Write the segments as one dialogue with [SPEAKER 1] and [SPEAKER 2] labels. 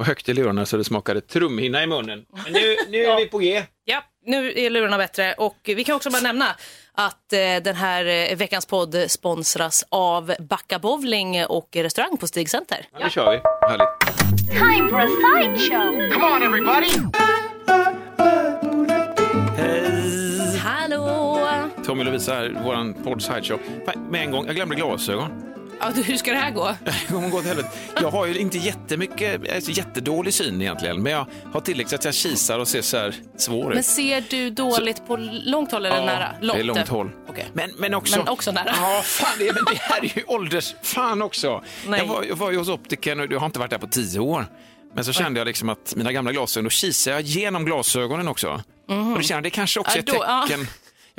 [SPEAKER 1] och högt i lurarna så det smakade trumhinna i munnen. Men nu, nu är vi på G.
[SPEAKER 2] Ja, nu är lurarna bättre och vi kan också bara nämna att eh, den här eh, veckans podd sponsras av Backa Bowling och restaurang på Stig Center.
[SPEAKER 1] Ja, nu kör vi. Härligt.
[SPEAKER 3] Time for a sideshow.
[SPEAKER 4] Come on, everybody!
[SPEAKER 2] Hallå!
[SPEAKER 1] Tommy Lovisa här, våran podd Sideshow. Med en gång, jag glömde glasögon.
[SPEAKER 2] Ja, hur ska det här gå?
[SPEAKER 1] Jag, går till helvete. jag har ju inte jättemycket, alltså jättedålig syn egentligen, men jag har tillräckligt att jag kisar och ser så här svår
[SPEAKER 2] Men
[SPEAKER 1] ut.
[SPEAKER 2] ser du dåligt på långt håll eller nära?
[SPEAKER 1] det är långt håll.
[SPEAKER 2] Okej.
[SPEAKER 1] Men, men, också,
[SPEAKER 2] Men också nära.
[SPEAKER 1] Ja, fan, det, men det här är ju ålders... Fan också.
[SPEAKER 2] Nej.
[SPEAKER 1] Jag var, jag var ju hos optikern och jag har inte varit där på tio år. Men så kände jag liksom att mina gamla glasögon, då kisade jag genom glasögonen också. Och det kände jag, det kanske också är.
[SPEAKER 2] Ja,
[SPEAKER 1] ett
[SPEAKER 2] då- ja.
[SPEAKER 1] tecken.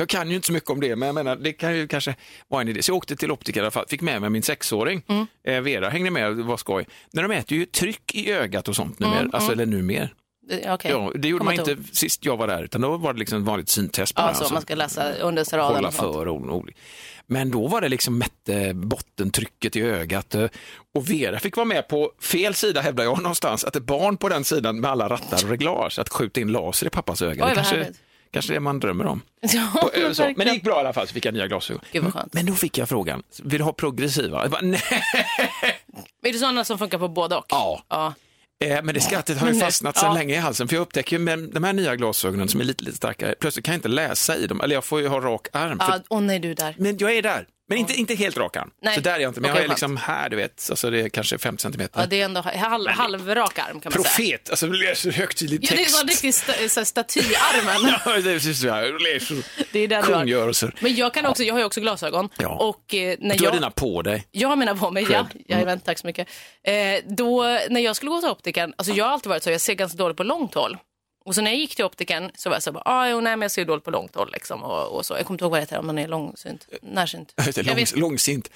[SPEAKER 1] Jag kan ju inte så mycket om det, men jag menar, det kan ju kanske vara en idé. Så jag åkte till optiker i alla fall, fick med mig min sexåring.
[SPEAKER 2] Mm.
[SPEAKER 1] Eh, Vera hängde med, det var skoj. När de äter ju tryck i ögat och sånt numera, alltså, eller numer.
[SPEAKER 2] Eh, Okej.
[SPEAKER 1] Ja, det gjorde
[SPEAKER 2] Kommer
[SPEAKER 1] man inte sist jag var där, utan då var det liksom vanligt syntest. bara,
[SPEAKER 2] Ja, så
[SPEAKER 1] alltså.
[SPEAKER 2] man ska läsa under sånt.
[SPEAKER 1] för och Men då var det liksom mätte bottentrycket i ögat eh, och Vera fick vara med på fel sida hävdar jag någonstans, att ett barn på den sidan med alla rattar och reglage, att skjuta in laser i pappas öga.
[SPEAKER 2] Oj,
[SPEAKER 1] det kanske,
[SPEAKER 2] härligt.
[SPEAKER 1] Kanske det man drömmer om.
[SPEAKER 2] Ja,
[SPEAKER 1] Och, eh. Men det gick bra i alla fall, så fick jag nya glasögon. Men då fick jag frågan, vill du ha progressiva? Jag bara, nej.
[SPEAKER 2] Är det sådana som funkar på både och?
[SPEAKER 1] Ja.
[SPEAKER 2] ja.
[SPEAKER 1] Eh, Men det skrattet har ju
[SPEAKER 2] Men
[SPEAKER 1] fastnat sedan
[SPEAKER 2] ja.
[SPEAKER 1] länge i halsen, för jag upptäcker ju med de här nya glasögonen som är lite, lite starkare, plötsligt kan jag inte läsa i dem, eller jag får ju ha rak arm. för
[SPEAKER 2] Ja, Åh nej, du där.
[SPEAKER 1] Men jag är där. Men inte, inte helt rak arm.
[SPEAKER 2] Nej.
[SPEAKER 1] Så där är jag inte. Men
[SPEAKER 2] Okej,
[SPEAKER 1] jag är liksom här, du vet. Alltså det är kanske 50 centimeter.
[SPEAKER 2] Ja, det är ändå halv, halvrak arm kan man säga.
[SPEAKER 1] Profet, alltså det läser högtidlig
[SPEAKER 2] Ja, det är
[SPEAKER 1] text.
[SPEAKER 2] så riktigt sta, så här statyarmen.
[SPEAKER 1] Ja, det är precis här. Läser
[SPEAKER 2] Det är den du har.
[SPEAKER 1] kungörelser.
[SPEAKER 2] Men jag, kan också, jag har ju också glasögon.
[SPEAKER 1] Ja.
[SPEAKER 2] Och eh, när
[SPEAKER 1] Du har
[SPEAKER 2] jag,
[SPEAKER 1] dina på dig.
[SPEAKER 2] jag har mina på mig, ja.
[SPEAKER 1] Cred.
[SPEAKER 2] Jajamän, tack så mycket. Eh, då, när jag skulle gå till optiken, alltså jag har alltid varit så, jag ser ganska dåligt på långt håll. Och så när jag gick till optiken så var jag så här, ah, jo, nej, men jag ser dåligt på långt håll liksom. Och, och så. Jag kommer inte ihåg vad det heter, om man är långsynt, närsynt.
[SPEAKER 1] Just det,
[SPEAKER 2] Jag
[SPEAKER 1] Lång,
[SPEAKER 2] vet-
[SPEAKER 1] långsint.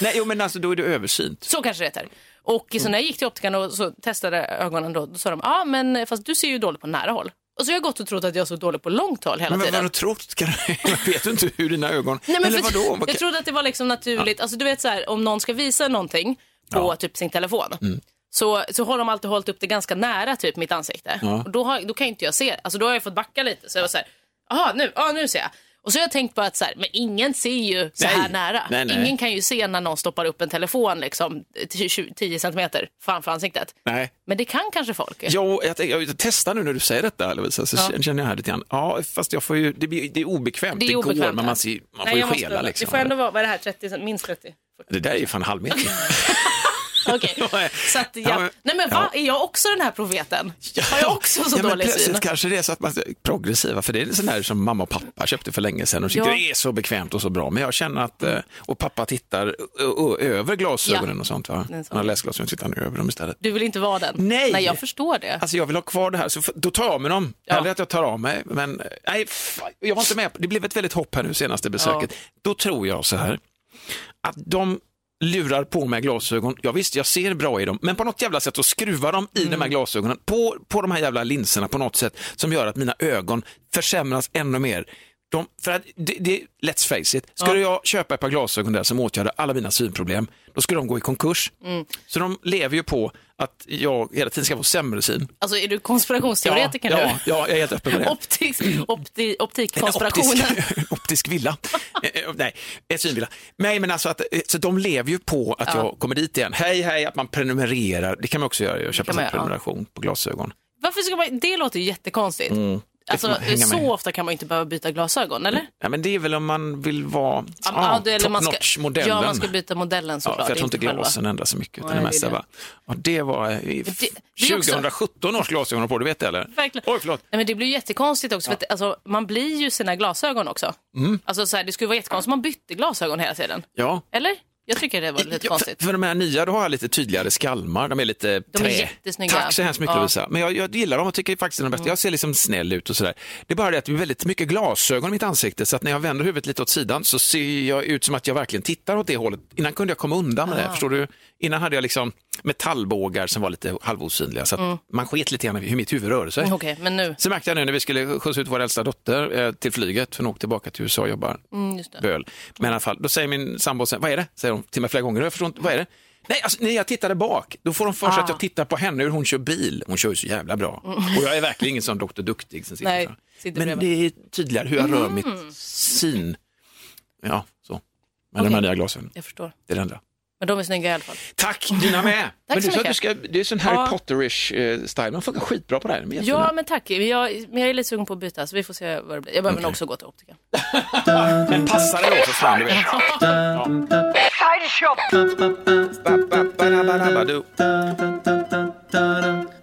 [SPEAKER 1] Nej, jo, men alltså då är du översynt.
[SPEAKER 2] Så kanske det heter. Och så när jag gick till optiken och så testade ögonen då, då sa de, ja ah, men fast du ser ju dåligt på nära håll. Och så har jag gått och trott att jag såg dåligt på långt håll hela
[SPEAKER 1] Men
[SPEAKER 2] tiden.
[SPEAKER 1] har du trott? Kan du- Vet du inte hur dina ögon...
[SPEAKER 2] Nej, men
[SPEAKER 1] Eller vadå? Vad
[SPEAKER 2] Jag trodde att det var liksom naturligt. Alltså, du vet så här, om någon ska visa någonting på
[SPEAKER 1] Ja. Mm.
[SPEAKER 2] typ sin telefon så, så har de alltid hållit upp det ganska nära typ mitt ansikte.
[SPEAKER 1] Ja.
[SPEAKER 2] Och då, har, då kan inte jag se. Alltså, då har jag fått backa lite. Så jag var så här, jaha nu, ja, nu ser jag. Och så har jag tänkt på att så här, men ingen ser ju så
[SPEAKER 1] Nej.
[SPEAKER 2] här nära.
[SPEAKER 1] Nej, nej.
[SPEAKER 2] Ingen kan ju se när någon stoppar upp en telefon liksom 10 10 centimeter framför ansiktet.
[SPEAKER 1] Nej.
[SPEAKER 2] Men det kan kanske folk.
[SPEAKER 1] Jo, jag, tänker- jag testar nu när du säger detta Lovisa, så
[SPEAKER 2] Ja.
[SPEAKER 1] känner jag här lite grann. Ja, fast jag får ju, det, blir, det är obekvämt.
[SPEAKER 2] Det är
[SPEAKER 1] går,
[SPEAKER 2] obekvämt,
[SPEAKER 1] men
[SPEAKER 2] ja.
[SPEAKER 1] man, ser, man får ju
[SPEAKER 2] jag måste-
[SPEAKER 1] skela liksom.
[SPEAKER 2] Det får ändå vara, vad är det här, 30, cent- minst 30?
[SPEAKER 1] Det där är ju fan halvmeter.
[SPEAKER 2] Okej. Så att, ja.
[SPEAKER 1] Ja, men-
[SPEAKER 2] Nej men va? Är jag också den här profeten? Har jag också så
[SPEAKER 1] ja,
[SPEAKER 2] dålig syn?
[SPEAKER 1] plötsligt kanske det är så att man progressiva, för det är sån här som mamma och pappa köpte för länge sedan och tyckte
[SPEAKER 2] Ja.
[SPEAKER 1] det är så bekvämt och så bra. Men jag känner att, eh, och pappa tittar över glasögonen
[SPEAKER 2] Ja.
[SPEAKER 1] och sånt va?
[SPEAKER 2] Är.
[SPEAKER 1] Han har läsglasögon tittar han över dem istället.
[SPEAKER 2] Du vill inte vara den?
[SPEAKER 1] Nej.
[SPEAKER 2] Nej, jag förstår det.
[SPEAKER 1] Alltså jag vill ha kvar det här, så då tar jag av mig dem.
[SPEAKER 2] Ja.
[SPEAKER 1] Hellre att jag tar av mig, men eh, nej, jag var inte med. Det blev ett väldigt hopp här nu senaste besöket. Då tror jag så här, att de lurar på mig glasögon. Ja, visst, jag ser bra i dem, men på något jävla sätt så skruvar de i
[SPEAKER 2] Mm.
[SPEAKER 1] de här glasögonen på, på de här jävla linserna på något sätt som gör att mina ögon försämras ännu mer. De, för att det, det, let's face it, skulle jag köpa ett par glasögon där som åtgärdar alla mina synproblem, då skulle de gå i konkurs.
[SPEAKER 2] Mm.
[SPEAKER 1] Så de lever ju på att jag hela tiden ska få sämre syn.
[SPEAKER 2] Alltså är du konspirationsteoretiker
[SPEAKER 1] ja,
[SPEAKER 2] nu?
[SPEAKER 1] ja, ja, jag är helt öppen med det.
[SPEAKER 2] Optisk, opti,
[SPEAKER 1] En
[SPEAKER 2] optikkonspirationen.
[SPEAKER 1] Optisk, optisk villa. Eh, eh, Nej, synvilla. Nej, men alltså att, eh, så de lever ju på att jag kommer dit igen. Hej, hej, att man prenumererar. Det kan man också göra, köpa en
[SPEAKER 2] ja.
[SPEAKER 1] prenumeration på glasögon.
[SPEAKER 2] Varför ska man, det låter ju jättekonstigt.
[SPEAKER 1] Mm.
[SPEAKER 2] Alltså, så ofta kan man inte behöva byta glasögon, eller?
[SPEAKER 1] Ja, men det är väl om man vill vara
[SPEAKER 2] Ja,
[SPEAKER 1] ah, top
[SPEAKER 2] man ska-
[SPEAKER 1] notch-modellen.
[SPEAKER 2] Ja, man ska byta modellen
[SPEAKER 1] Ja,
[SPEAKER 2] såklart.
[SPEAKER 1] för jag tror inte glasen ändrar så mycket. Utan
[SPEAKER 2] Nej,
[SPEAKER 1] det mesta
[SPEAKER 2] det.
[SPEAKER 1] bara, ja, det var
[SPEAKER 2] det- det är också-
[SPEAKER 1] 2017 års glasögon på, du vet det eller?
[SPEAKER 2] Verkligen.
[SPEAKER 1] Oj, förlåt.
[SPEAKER 2] Nej, men det blir jättekonstigt också, för att, alltså, man blir ju sina glasögon också.
[SPEAKER 1] Mm.
[SPEAKER 2] Alltså, så här, det skulle vara jättekonstigt om man bytte glasögon hela tiden.
[SPEAKER 1] Ja.
[SPEAKER 2] Eller? Jag tycker det var lite
[SPEAKER 1] Ja,
[SPEAKER 2] konstigt.
[SPEAKER 1] För, för de här nya, då har jag lite tydligare skalmar. De är lite
[SPEAKER 2] De är
[SPEAKER 1] trä.
[SPEAKER 2] jättesnygga.
[SPEAKER 1] Tack så hemskt mycket
[SPEAKER 2] Ja. Mm.
[SPEAKER 1] Lovisa. Men jag, jag gillar dem och tycker faktiskt de är bästa. Jag ser liksom snäll ut och sådär. Det är bara det att det är väldigt mycket glasögon i mitt ansikte så att när jag vänder huvudet lite åt sidan så ser jag ut som att jag verkligen tittar åt det hållet. Innan kunde jag komma undan med det, förstår du? Innan hade jag liksom metallbågar som var lite halvosynliga så att man sket lite grann hur mitt huvud rörde sig.
[SPEAKER 2] Mm, Okej, men nu.
[SPEAKER 1] Så märkte jag nu när vi skulle skjutsa ut vår äldsta dotter eh, till flyget, för hon åkte tillbaka till USA och jobbar
[SPEAKER 2] Mm,
[SPEAKER 1] böl. Men i alla fall, då säger min sambo, vad är det? Säger hon till mig flera gånger, jag förstår inte, vad är det? Nej, alltså, när jag tittade bak, då får de för sig
[SPEAKER 2] Ah.
[SPEAKER 1] att jag tittar på henne hur hon kör bil. Hon kör ju så jävla bra. Och jag är verkligen ingen sån doktor Duktig som sitter
[SPEAKER 2] Nej, sitter
[SPEAKER 1] Men
[SPEAKER 2] bredvid. Mm.
[SPEAKER 1] det är tydligare hur jag rör mitt syn. Ja, så. Med de här nya glasögonen.
[SPEAKER 2] Jag förstår.
[SPEAKER 1] Det är det enda.
[SPEAKER 2] Men de är snygga i alla fall.
[SPEAKER 1] Tack, dina med. Men du
[SPEAKER 2] så
[SPEAKER 1] sa att du ska, det är sån Harry
[SPEAKER 2] Ja.
[SPEAKER 1] Potter-ish eh, style. Man funkar skitbra på det här. De.
[SPEAKER 2] Ja, men tack. Jag, men jag är lite sugen på att byta, så vi får se vad det blir. Jag behöver nog också gå till optiken.
[SPEAKER 1] Men det då för fan, du vet. Ja.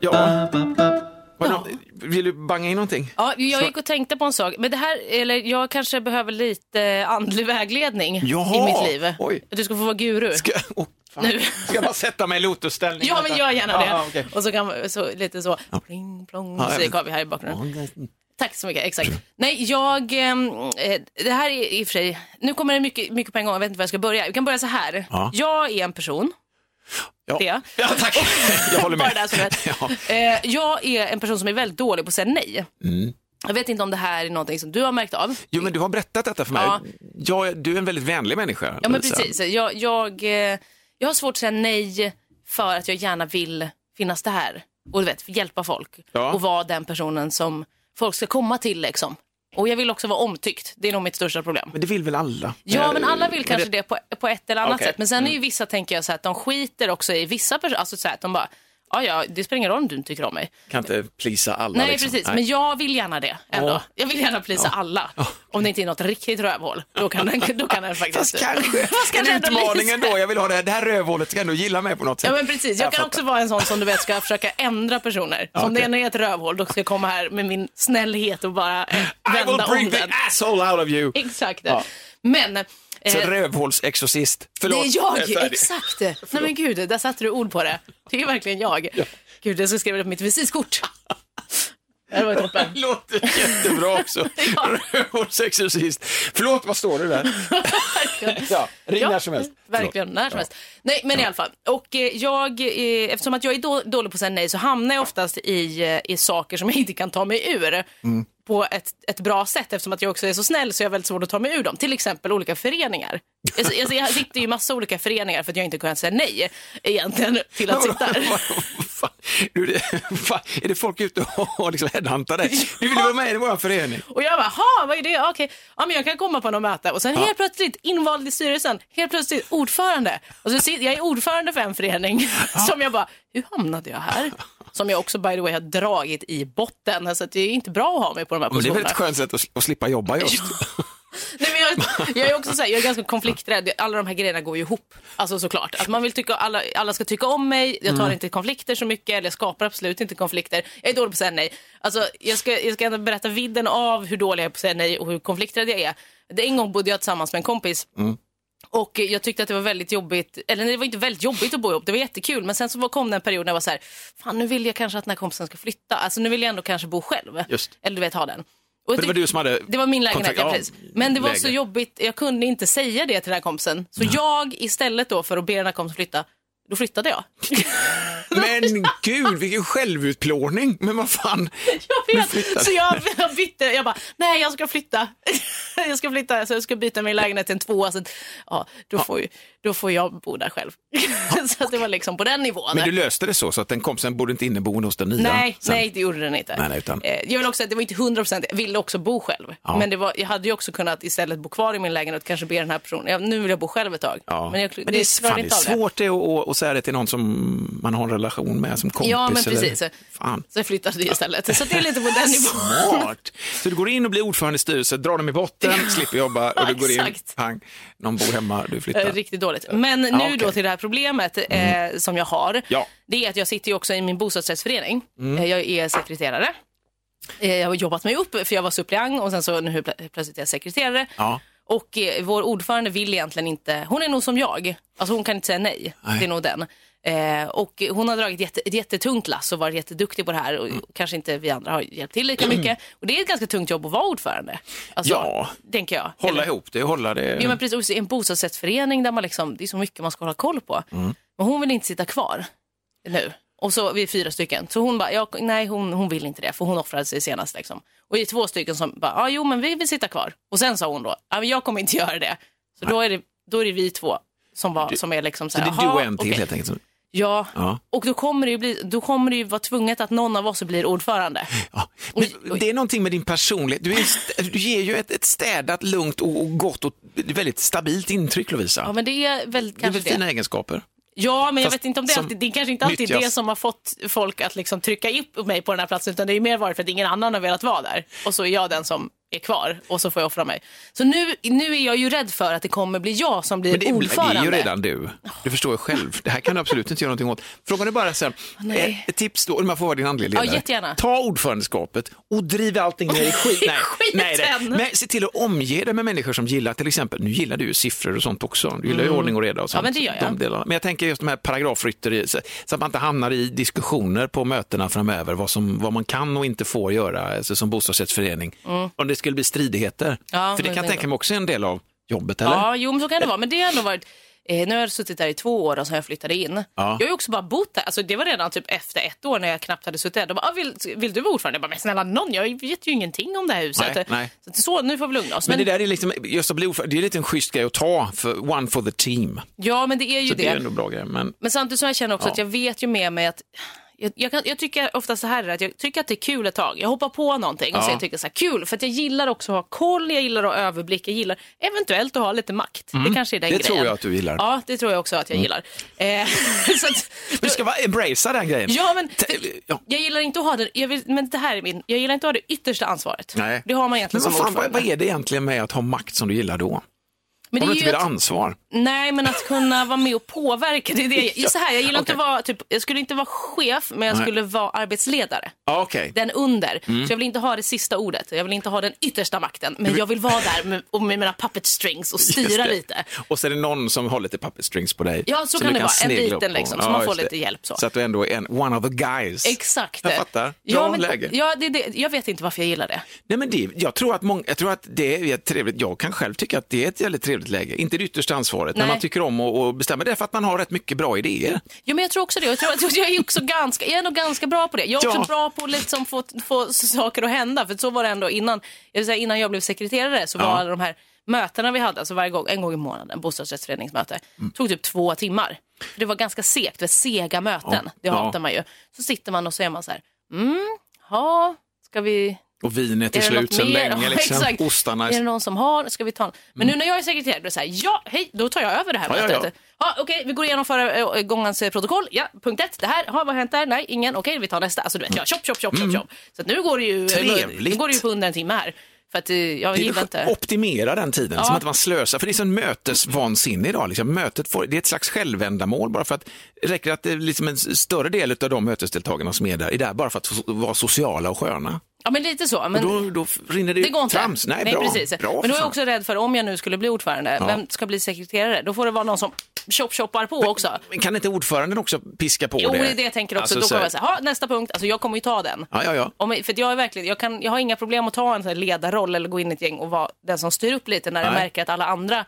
[SPEAKER 1] Nå- Vill du banga in någonting?
[SPEAKER 2] Ja, jag gick och tänkte på en sak. Men det här, eller jag kanske behöver lite andlig vägledning
[SPEAKER 1] Jaha,
[SPEAKER 2] i mitt liv.
[SPEAKER 1] oj.
[SPEAKER 2] Du ska få vara guru.
[SPEAKER 1] Ska, oh.
[SPEAKER 2] Nu.
[SPEAKER 1] ska jag bara sätta mig i lotusställning?
[SPEAKER 2] Ja, men gör gärna det.
[SPEAKER 1] Ja, okej.
[SPEAKER 2] Och så kan så, lite så, pling plong
[SPEAKER 1] Ja,
[SPEAKER 2] musik har vi här i bakgrunden. Tack så mycket, exakt. Nej, jag, ehm, eh, det här är i och för sig, nu kommer det mycket, mycket på en gång, jag vet inte var jag ska börja. Vi kan börja så här.
[SPEAKER 1] Ja.
[SPEAKER 2] Jag är en person,
[SPEAKER 1] Ja.
[SPEAKER 2] det.
[SPEAKER 1] Ja, tack. Jag håller
[SPEAKER 2] Bara
[SPEAKER 1] med.
[SPEAKER 2] där.
[SPEAKER 1] Ja.
[SPEAKER 2] Eh, jag är en person som är väldigt dålig på att säga nej. Jag vet inte om det här är någonting som du har märkt av.
[SPEAKER 1] Jo, men du har berättat detta för mig.
[SPEAKER 2] Ja.
[SPEAKER 1] Jag, du är en väldigt vänlig människa.
[SPEAKER 2] Ja men
[SPEAKER 1] Lisa.
[SPEAKER 2] precis. Jag, jag, eh, jag har svårt att säga nej för att jag gärna vill finnas där och du vet, hjälpa folk
[SPEAKER 1] Ja.
[SPEAKER 2] och vara den personen som folk ska komma till liksom. Och jag vill också vara omtyckt. Det är nog mitt största problem.
[SPEAKER 1] Men det vill väl alla?
[SPEAKER 2] Ja, men alla vill kanske det, på, på ett eller annat.
[SPEAKER 1] Mm.
[SPEAKER 2] sätt. Men sen är ju vissa, tänker jag, så här, att de skiter också i vissa personer. Alltså så här, att de bara, ja, ja, det spelar ingen roll om du inte tycker om mig.
[SPEAKER 1] Kan inte plisa alla.
[SPEAKER 2] Nej,
[SPEAKER 1] liksom.
[SPEAKER 2] precis. Men jag vill gärna det ändå.
[SPEAKER 1] Ja.
[SPEAKER 2] Jag vill gärna plisa alla. Om det inte är något riktigt rövhål. Då kan den, då kan den faktiskt...
[SPEAKER 1] Fast kanske
[SPEAKER 2] Fast
[SPEAKER 1] en
[SPEAKER 2] kanske ändå
[SPEAKER 1] utmaning ändå. Jag vill ha det här, det här rövhålet ska ändå gilla mig på något sätt.
[SPEAKER 2] Ja men precis, jag kan också vara en sån som du vet ska försöka ändra personer. Så om det ena är ett rövhål, då ska jag komma här med min snällhet och bara eh,
[SPEAKER 1] I will
[SPEAKER 2] vända
[SPEAKER 1] bring
[SPEAKER 2] om
[SPEAKER 1] the
[SPEAKER 2] den.
[SPEAKER 1] asshole out of you.
[SPEAKER 2] Exakt.
[SPEAKER 1] Ja.
[SPEAKER 2] Men, eh,
[SPEAKER 1] Så rövhålsexorcist.
[SPEAKER 2] det
[SPEAKER 1] Förlåt.
[SPEAKER 2] är jag,
[SPEAKER 1] är
[SPEAKER 2] exakt. Nej men gud, där satte du ord på det. Det är verkligen jag. Gud, jag ska skriva det på mitt visitkort. Det var toppen.
[SPEAKER 1] Låter jättebra också.
[SPEAKER 2] Ja.
[SPEAKER 1] Rövhålsexorcist. Förlåt, vad står det där? ja, ring när som helst.
[SPEAKER 2] Verkligen,
[SPEAKER 1] Förlåt.
[SPEAKER 2] när som helst. Nej, men i alla fall. Och eh, jag, eh, eftersom att jag är då, dålig på att säga nej så hamnar jag oftast i, eh, i saker som jag inte kan ta mig ur.
[SPEAKER 1] Mm.
[SPEAKER 2] På ett, ett bra sätt eftersom att jag också är så snäll så jag har väldigt svårt att ta mig ur dem. Till exempel olika föreningar. Jag, jag, jag sitter i massa olika föreningar för att jag inte kunnat säga nej egentligen till att sitta där.
[SPEAKER 1] Är det folk ute och liksom headhuntar dig? Du vill vara med i vår förening.
[SPEAKER 2] Och jag bara, ha vad är det? Okej, ja, men jag kan komma på något möte. Och sen helt plötsligt invald i styrelsen, helt plötsligt ordförande. Och så jag är ordförande för en förening som jag bara, hur hamnade jag här? Som jag också by the way har dragit i botten. Så det är inte bra att ha mig på de här
[SPEAKER 1] Men det är väl
[SPEAKER 2] positionerna.
[SPEAKER 1] ett skönt sätt att, att slippa jobba just.
[SPEAKER 2] Nej, men jag, jag är också så här, jag är ganska konflikträdd. Alla de här grejerna går ju ihop. Alltså såklart. Att man vill tycka, alla, alla ska tycka om mig. Jag tar inte konflikter så mycket. Eller jag skapar absolut inte konflikter. Jag är dålig på att säga nej. Alltså, jag, ska, jag ska ändå berätta vidden av hur dålig jag är på att säga nej och hur konflikträdd jag är. Det, en gång bodde jag tillsammans med en kompis. Och jag tyckte att det var väldigt jobbigt, eller det var inte väldigt jobbigt att bo ihop, det var jättekul. Men sen så kom det en period när jag var så här, fan nu vill jag kanske att den här kompisen ska flytta. Alltså nu vill jag ändå kanske bo själv.
[SPEAKER 1] Just.
[SPEAKER 2] Eller du vet ha den. Och
[SPEAKER 1] det var du som hade
[SPEAKER 2] det var min lägenhet, ja,
[SPEAKER 1] ja,
[SPEAKER 2] precis. Men det var
[SPEAKER 1] läge.
[SPEAKER 2] så jobbigt, jag kunde inte säga det till den här kompisen. Så jag istället då för att be den här kompisen flytta, då flyttade jag.
[SPEAKER 1] Men gud, vilken självutplåning. Men vad fan.
[SPEAKER 2] Jag vet. Så jag, jag bytte, jag bara, nej jag ska flytta. Jag ska flytta, så jag ska byta min lägenhet till en tvåa. Så ja, då, Får ju, då får jag bo där själv. Så att det var liksom på den nivån.
[SPEAKER 1] Men du löste det så, så att den kompisen bodde inte inneboende hos den nya?
[SPEAKER 2] Nej,
[SPEAKER 1] sen.
[SPEAKER 2] nej, det gjorde den inte.
[SPEAKER 1] Nej, nej, utan-
[SPEAKER 2] Eh, Jag vill också det var inte 100 procent, jag ville också bo själv.
[SPEAKER 1] Ja.
[SPEAKER 2] Men det var, jag hade ju också kunnat istället bo kvar i min lägenhet och kanske be den här personen, ja, nu vill jag bo själv ett tag.
[SPEAKER 1] Ja.
[SPEAKER 2] Men, jag,
[SPEAKER 1] men det är,
[SPEAKER 2] klarade
[SPEAKER 1] fan, det är svårt det. Att, att, säga det till någon som man har en relation med som kompis.
[SPEAKER 2] Ja, men
[SPEAKER 1] eller-
[SPEAKER 2] precis.
[SPEAKER 1] Fan.
[SPEAKER 2] Så jag flyttade det istället. Så det är lite på den nivån.
[SPEAKER 1] Smart. Så du går in och blir ordförande i styrelsen, drar dem i botten, slipper jobba och du går in, pang, någon bor hemma, du
[SPEAKER 2] Eh,
[SPEAKER 1] flyttar.
[SPEAKER 2] Riktigt dåligt. Men nu
[SPEAKER 1] okej.
[SPEAKER 2] då till det här problemet eh, som jag har.
[SPEAKER 1] Ja.
[SPEAKER 2] Det är att jag sitter ju också i min bostadsrättsförening.
[SPEAKER 1] Mm.
[SPEAKER 2] Eh, jag är sekreterare. Eh, jag har jobbat mig upp för jag var suppleant och sen så nu plö- plötsligt är jag sekreterare.
[SPEAKER 1] Ja.
[SPEAKER 2] Och eh, vår ordförande vill egentligen inte, hon är nog som jag, alltså hon kan inte säga nej.
[SPEAKER 1] Nej.
[SPEAKER 2] Det är nog den. Eh, och hon har dragit jätte, ett jättetungt lass och varit jätteduktig på det här och
[SPEAKER 1] Mm.
[SPEAKER 2] kanske inte vi andra har hjälpt till lika mycket. Och det är ett ganska tungt jobb att vara ordförande. Alltså,
[SPEAKER 1] Ja.
[SPEAKER 2] Tänker jag.
[SPEAKER 1] Hålla
[SPEAKER 2] Eller-
[SPEAKER 1] ihop det, hålla det.
[SPEAKER 2] Ja, men precis, en bostadsrättsförening där man liksom, det är så mycket man ska hålla koll på.
[SPEAKER 1] Mm.
[SPEAKER 2] Men hon vill inte sitta kvar nu. Och så vi är fyra stycken. Så hon bara, ja, nej hon, hon vill inte det för hon offrade sig senast. Liksom. Och vi är två stycken som bara, ja jo men vi vill sitta kvar. Och sen sa hon då, ja men jag kommer inte göra det. Så då är det, då är det vi två som, var, som är liksom så
[SPEAKER 1] Så
[SPEAKER 2] här,
[SPEAKER 1] det är du och
[SPEAKER 2] "Jaha,
[SPEAKER 1] en till
[SPEAKER 2] okej."
[SPEAKER 1] helt enkelt.
[SPEAKER 2] Ja.
[SPEAKER 1] Ja.
[SPEAKER 2] och då kommer, det ju bli, då kommer det ju vara tvunget att någon av oss blir ordförande.
[SPEAKER 1] Ja. Men. Det är någonting med din personlighet. Du, är, du ger ju ett, ett städat, lugnt och, gott och väldigt stabilt intryck Lovisa.
[SPEAKER 2] Ja, men det är väl
[SPEAKER 1] det är
[SPEAKER 2] kanske
[SPEAKER 1] väl
[SPEAKER 2] det.
[SPEAKER 1] fina egenskaper.
[SPEAKER 2] Ja, men jag
[SPEAKER 1] Fast
[SPEAKER 2] vet inte om det, alltid, det är kanske inte alltid
[SPEAKER 1] nyttjas.
[SPEAKER 2] det som har fått folk att liksom trycka upp mig på den här platsen, utan det är mer varit för att ingen annan har velat vara där. Och så är jag den som är kvar och så får jag offra mig. Så nu, nu är jag ju rädd för att det kommer bli jag som blir
[SPEAKER 1] Men det, är- det
[SPEAKER 2] ordförande.
[SPEAKER 1] är ju redan du. Du förstår ju själv. Det här kan du absolut inte göra någonting åt. Frågan är bara så här,
[SPEAKER 2] nej.
[SPEAKER 1] ett, ett tips då, man får vara din andliga ledare.
[SPEAKER 2] Ja, jättegärna.
[SPEAKER 1] Ta ordförandeskapet och driv allting ner i skit. Nej, nej, det. Men se till att omge dig med människor som gillar, till exempel, nu gillar du ju siffror och sånt också. Du gillar ju ordning och reda och sånt.
[SPEAKER 2] Mm. men det gör jag.
[SPEAKER 1] De delarna. Men jag tänker just de här paragrafrytteri, så, att man inte hamnar i diskussioner på mötena framöver, vad, som, vad man kan och inte får göra alltså, som bostadsrättsförening. Det skulle bli stridigheter.
[SPEAKER 2] Ja,
[SPEAKER 1] För det kan jag tänka mig också är en del av jobbet, eller?
[SPEAKER 2] Ja, jo, men så kan det vara. Men det har ändå varit... Eh, nu har jag suttit där i två år och har jag flyttade in.
[SPEAKER 1] Ja.
[SPEAKER 2] Jag har ju också bara bott där. Alltså, det var redan typ efter ett år när jag knappt hade suttit där. De bara, ah, vill, vill du vara ordförande? Jag bara, men snälla någon, jag vet ju ingenting om det här huset.
[SPEAKER 1] Nej, nej.
[SPEAKER 2] Så, så nu får vi lugna oss.
[SPEAKER 1] Men,
[SPEAKER 2] Men,
[SPEAKER 1] det där är liksom, just att bli ordförande, det är lite en schysst grej att ta, för one for the team.
[SPEAKER 2] ja, men det är ju
[SPEAKER 1] Så
[SPEAKER 2] det.
[SPEAKER 1] det är ändå bra grej. Men
[SPEAKER 2] Men samtidigt så jag känner också
[SPEAKER 1] Ja.
[SPEAKER 2] att jag vet ju med mig att jag, jag, kan, jag tycker ofta så här att jag tycker att det är kul ett tag. Jag hoppar på någonting och
[SPEAKER 1] Ja.
[SPEAKER 2] sen tycker jag så här kul för att jag gillar också att ha koll, jag gillar att ha överblick, jag gillar eventuellt att ha lite makt. Det kanske är den
[SPEAKER 1] Mm. det
[SPEAKER 2] grejen.
[SPEAKER 1] tror jag att du gillar. Mm.
[SPEAKER 2] Ja, det tror jag också att jag gillar. Eh, att,
[SPEAKER 1] Du ska vara embracea den grejen.
[SPEAKER 2] Ja, men
[SPEAKER 1] ja.
[SPEAKER 2] jag gillar inte att ha det, jag vill, men det här är min, jag gillar inte att ha det yttersta ansvaret.
[SPEAKER 1] Nej.
[SPEAKER 2] Det har man
[SPEAKER 1] Men
[SPEAKER 2] egentligen
[SPEAKER 1] vad,
[SPEAKER 2] som
[SPEAKER 1] fan,
[SPEAKER 2] ordförande.
[SPEAKER 1] vad är det egentligen med att ha makt som du gillar då?
[SPEAKER 2] Men det
[SPEAKER 1] du
[SPEAKER 2] är
[SPEAKER 1] inte ha
[SPEAKER 2] att,
[SPEAKER 1] ansvar?
[SPEAKER 2] nej, men att kunna vara med och påverka. Det är det.
[SPEAKER 1] Ja,
[SPEAKER 2] Så här, jag gillar inte
[SPEAKER 1] okej.
[SPEAKER 2] att vara, typ, jag skulle inte vara chef, men jag
[SPEAKER 1] Nej.
[SPEAKER 2] skulle vara arbetsledare.
[SPEAKER 1] Ja, Okej.
[SPEAKER 2] Den under.
[SPEAKER 1] Mm.
[SPEAKER 2] Så jag vill inte ha det sista ordet. Jag vill inte ha den yttersta makten. Men jag vill vara där med, och med mina puppet strings och styra lite.
[SPEAKER 1] Och så är det någon som håller lite puppet strings på dig.
[SPEAKER 2] Ja, så
[SPEAKER 1] som
[SPEAKER 2] kan det vara. En liten liksom, så man får
[SPEAKER 1] det.
[SPEAKER 2] lite hjälp så.
[SPEAKER 1] Så att du ändå är en one of the guys.
[SPEAKER 2] Exakt.
[SPEAKER 1] Jag fattar. Bra
[SPEAKER 2] Ja, men,
[SPEAKER 1] läge.
[SPEAKER 2] ja, det, det, jag vet inte varför jag gillar det.
[SPEAKER 1] Nej, men det, jag, tror att många, jag tror att det är trevligt, jag kan själv tycka att det är ett väldigt trevligt läge. Inte det yttersta ansvaret, men
[SPEAKER 2] Nej.
[SPEAKER 1] man tycker om att bestämma. Det är för att man har rätt mycket bra idéer.
[SPEAKER 2] Ja, men jag tror också det. Jag, tror att jag är också ganska, jag är nog ganska bra på det. Jag är också
[SPEAKER 1] Ja.
[SPEAKER 2] bra på att liksom få, få saker att hända. För så var det ändå innan jag, säga, innan jag blev sekreterare så var
[SPEAKER 1] Ja.
[SPEAKER 2] alla de här mötena vi hade, alltså varje gång, en gång i månaden, bostadsrättsföreningsmöte,
[SPEAKER 1] Mm.
[SPEAKER 2] tog typ två timmar. För det var ganska segt, det var sega möten.
[SPEAKER 1] Ja.
[SPEAKER 2] Det
[SPEAKER 1] Ja.
[SPEAKER 2] hatar man ju. Så sitter man och så är man så här, mm, ja, ska vi
[SPEAKER 1] Och vinet är
[SPEAKER 2] är
[SPEAKER 1] slut sedan
[SPEAKER 2] mer?
[SPEAKER 1] länge.
[SPEAKER 2] Ja,
[SPEAKER 1] Liksom.
[SPEAKER 2] exakt.
[SPEAKER 1] Ostarna
[SPEAKER 2] Är det någon som har? Ska vi ta en? Men nu när jag är sekreterare, då är det så här, ja, hej, då tar jag över det här
[SPEAKER 1] Ja,
[SPEAKER 2] mötet.
[SPEAKER 1] ja.
[SPEAKER 2] Ja, okej, vi går igenom förra äh, gångens eh, protokoll. Ja, punkt ett, det här, ha, vad har hänt där? Nej, ingen. Okej, vi tar nästa. Alltså du vet, ja, chop, chop, chop, chop, chop. Så att nu går det ju,
[SPEAKER 1] Mm. Trevligt.
[SPEAKER 2] nu går det ju på under en timme här. För att eh, jag
[SPEAKER 1] Det
[SPEAKER 2] gillar inte...
[SPEAKER 1] optimera den tiden,
[SPEAKER 2] Ja.
[SPEAKER 1] som att man slösar. För det är sån mötesvansinne idag. Liksom. Mötet får, det är ett slags självändamål bara för att det räcker att det är liksom en större del av de mötesdeltagarna som är där är där bara för att vara sociala och sköna.
[SPEAKER 2] Ja, men lite så. Men...
[SPEAKER 1] Då, då rinner det,
[SPEAKER 2] Det går inte.
[SPEAKER 1] trams. Nej, bra.
[SPEAKER 2] precis.
[SPEAKER 1] bra
[SPEAKER 2] men då är jag också rädd för om jag nu skulle bli ordförande,
[SPEAKER 1] Ja.
[SPEAKER 2] vem ska bli sekreterare? Då får det vara någon som chop-choppar på också.
[SPEAKER 1] Men kan inte ordföranden också piska på
[SPEAKER 2] Jo,
[SPEAKER 1] det?
[SPEAKER 2] det är det jag tänker också.
[SPEAKER 1] Alltså,
[SPEAKER 2] då kommer jag säga, "Ha, nästa punkt, alltså jag kommer ju ta den.
[SPEAKER 1] Ja, ja, ja.
[SPEAKER 2] Om, för jag, är verkligen, jag, kan, jag har inga problem att ta en sån ledarroll eller gå in i ett gäng och vara den som styr upp lite när jag
[SPEAKER 1] Nej.
[SPEAKER 2] märker att alla andra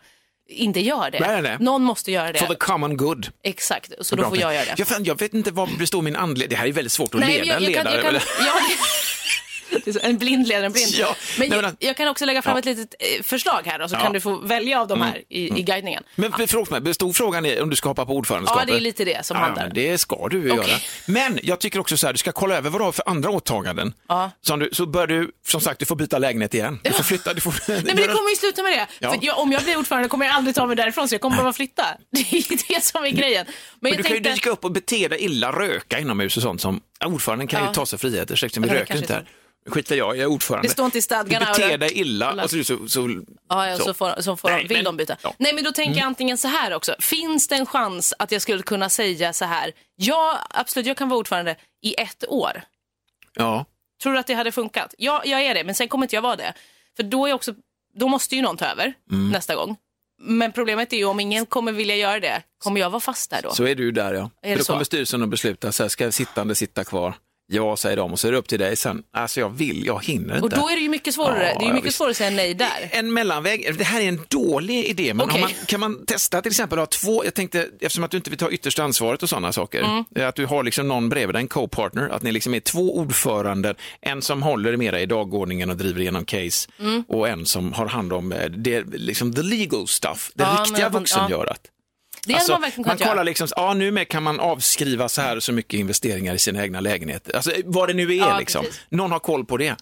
[SPEAKER 2] inte gör det.
[SPEAKER 1] Nej, nej, nej.
[SPEAKER 2] Någon måste göra det.
[SPEAKER 1] For the common good.
[SPEAKER 2] Exakt, så då får jag göra det.
[SPEAKER 1] Jag, jag vet inte vad består min anledning. Det här är väldigt svårt att
[SPEAKER 2] Nej,
[SPEAKER 1] leda
[SPEAKER 2] men
[SPEAKER 1] en
[SPEAKER 2] jag, jag,
[SPEAKER 1] ledare.
[SPEAKER 2] kan, jag, kan, ja, det är så, en blind leder en blind.
[SPEAKER 1] Ja,
[SPEAKER 2] men
[SPEAKER 1] nej,
[SPEAKER 2] jag,
[SPEAKER 1] men-
[SPEAKER 2] jag kan också lägga fram
[SPEAKER 1] Ja.
[SPEAKER 2] ett litet eh, förslag här och så
[SPEAKER 1] Ja. Mm.
[SPEAKER 2] kan du få välja av de här i, i guidningen.
[SPEAKER 1] Men ja. förlåt mig, bestod frågan i om du ska hoppa på ordförandeskapet?
[SPEAKER 2] Ja, det är lite det som
[SPEAKER 1] ja,
[SPEAKER 2] handlar.
[SPEAKER 1] Det ska du
[SPEAKER 2] Okej.
[SPEAKER 1] göra. Men jag tycker också så här, du ska kolla över vad du har för andra åtaganden.
[SPEAKER 2] Ja.
[SPEAKER 1] Som du, så bör du, som sagt, du får byta lägenhet igen. Du får flytta, du får...
[SPEAKER 2] Nej, men det kommer ju sluta med det. För jag, om jag blir ordförande kommer jag aldrig ta mig därifrån så jag kommer behöva flytta. Det är det som är grejen. Men,
[SPEAKER 1] Men
[SPEAKER 2] jag
[SPEAKER 1] du kan ju
[SPEAKER 2] tänkte...
[SPEAKER 1] dyka upp och bete dig illa, röka inomhus och sånt som ordföranden kan ju ta sig friheter. Ursäkta, vi röker inte
[SPEAKER 2] är
[SPEAKER 1] här. Skiter jag, jag är ordförande.
[SPEAKER 2] Det står inte i stadgarna,
[SPEAKER 1] Du beter dig illa och så, så, så,
[SPEAKER 2] Ja, ja, så, får, så får
[SPEAKER 1] Nej,
[SPEAKER 2] de, vill
[SPEAKER 1] men-
[SPEAKER 2] de byta.
[SPEAKER 1] ja. Mm.
[SPEAKER 2] Nej, men då tänker jag antingen så här också. Finns det en chans att jag skulle kunna säga så här? Ja, absolut, jag kan vara ordförande i ett år.
[SPEAKER 1] ja.
[SPEAKER 2] Tror du att det hade funkat? Ja, jag är det, men sen kommer inte jag vara det. För då, är också, då måste ju någon ta över
[SPEAKER 1] Mm.
[SPEAKER 2] nästa gång. Men problemet är ju om ingen kommer vilja göra det, kommer jag vara fast där då?
[SPEAKER 1] Så är du där ja.
[SPEAKER 2] Är
[SPEAKER 1] För då
[SPEAKER 2] så?
[SPEAKER 1] kommer styrelsen att besluta, så här, ska sittande sitta kvar? Ja, säger de och så är det upp till dig sen. Alltså jag vill, jag hinner inte.
[SPEAKER 2] Och då är det ju mycket svårare.
[SPEAKER 1] Ja,
[SPEAKER 2] det är ju mycket
[SPEAKER 1] visst.
[SPEAKER 2] svårare att säga nej där.
[SPEAKER 1] En mellanväg, det här är en dålig idé, men om man, kan man testa till exempel att ha två, jag tänkte, eftersom att du inte vill ta yttersta ansvaret och sådana saker,
[SPEAKER 2] Mm.
[SPEAKER 1] att du har liksom någon bredvid dig, en co-partner, att ni liksom är två ordförande, en som håller mera i dagordningen och driver igenom case
[SPEAKER 2] Mm.
[SPEAKER 1] och en som har hand om eh, det, liksom the legal stuff, det
[SPEAKER 2] Ja,
[SPEAKER 1] riktiga
[SPEAKER 2] ja. Det hade man verkligen kunnat
[SPEAKER 1] man kollar
[SPEAKER 2] göra.
[SPEAKER 1] liksom, ja nu med kan man avskriva så här så mycket investeringar i sina egna lägenheter. Alltså vad det nu är
[SPEAKER 2] Ja,
[SPEAKER 1] liksom.
[SPEAKER 2] precis.
[SPEAKER 1] Någon har koll på det.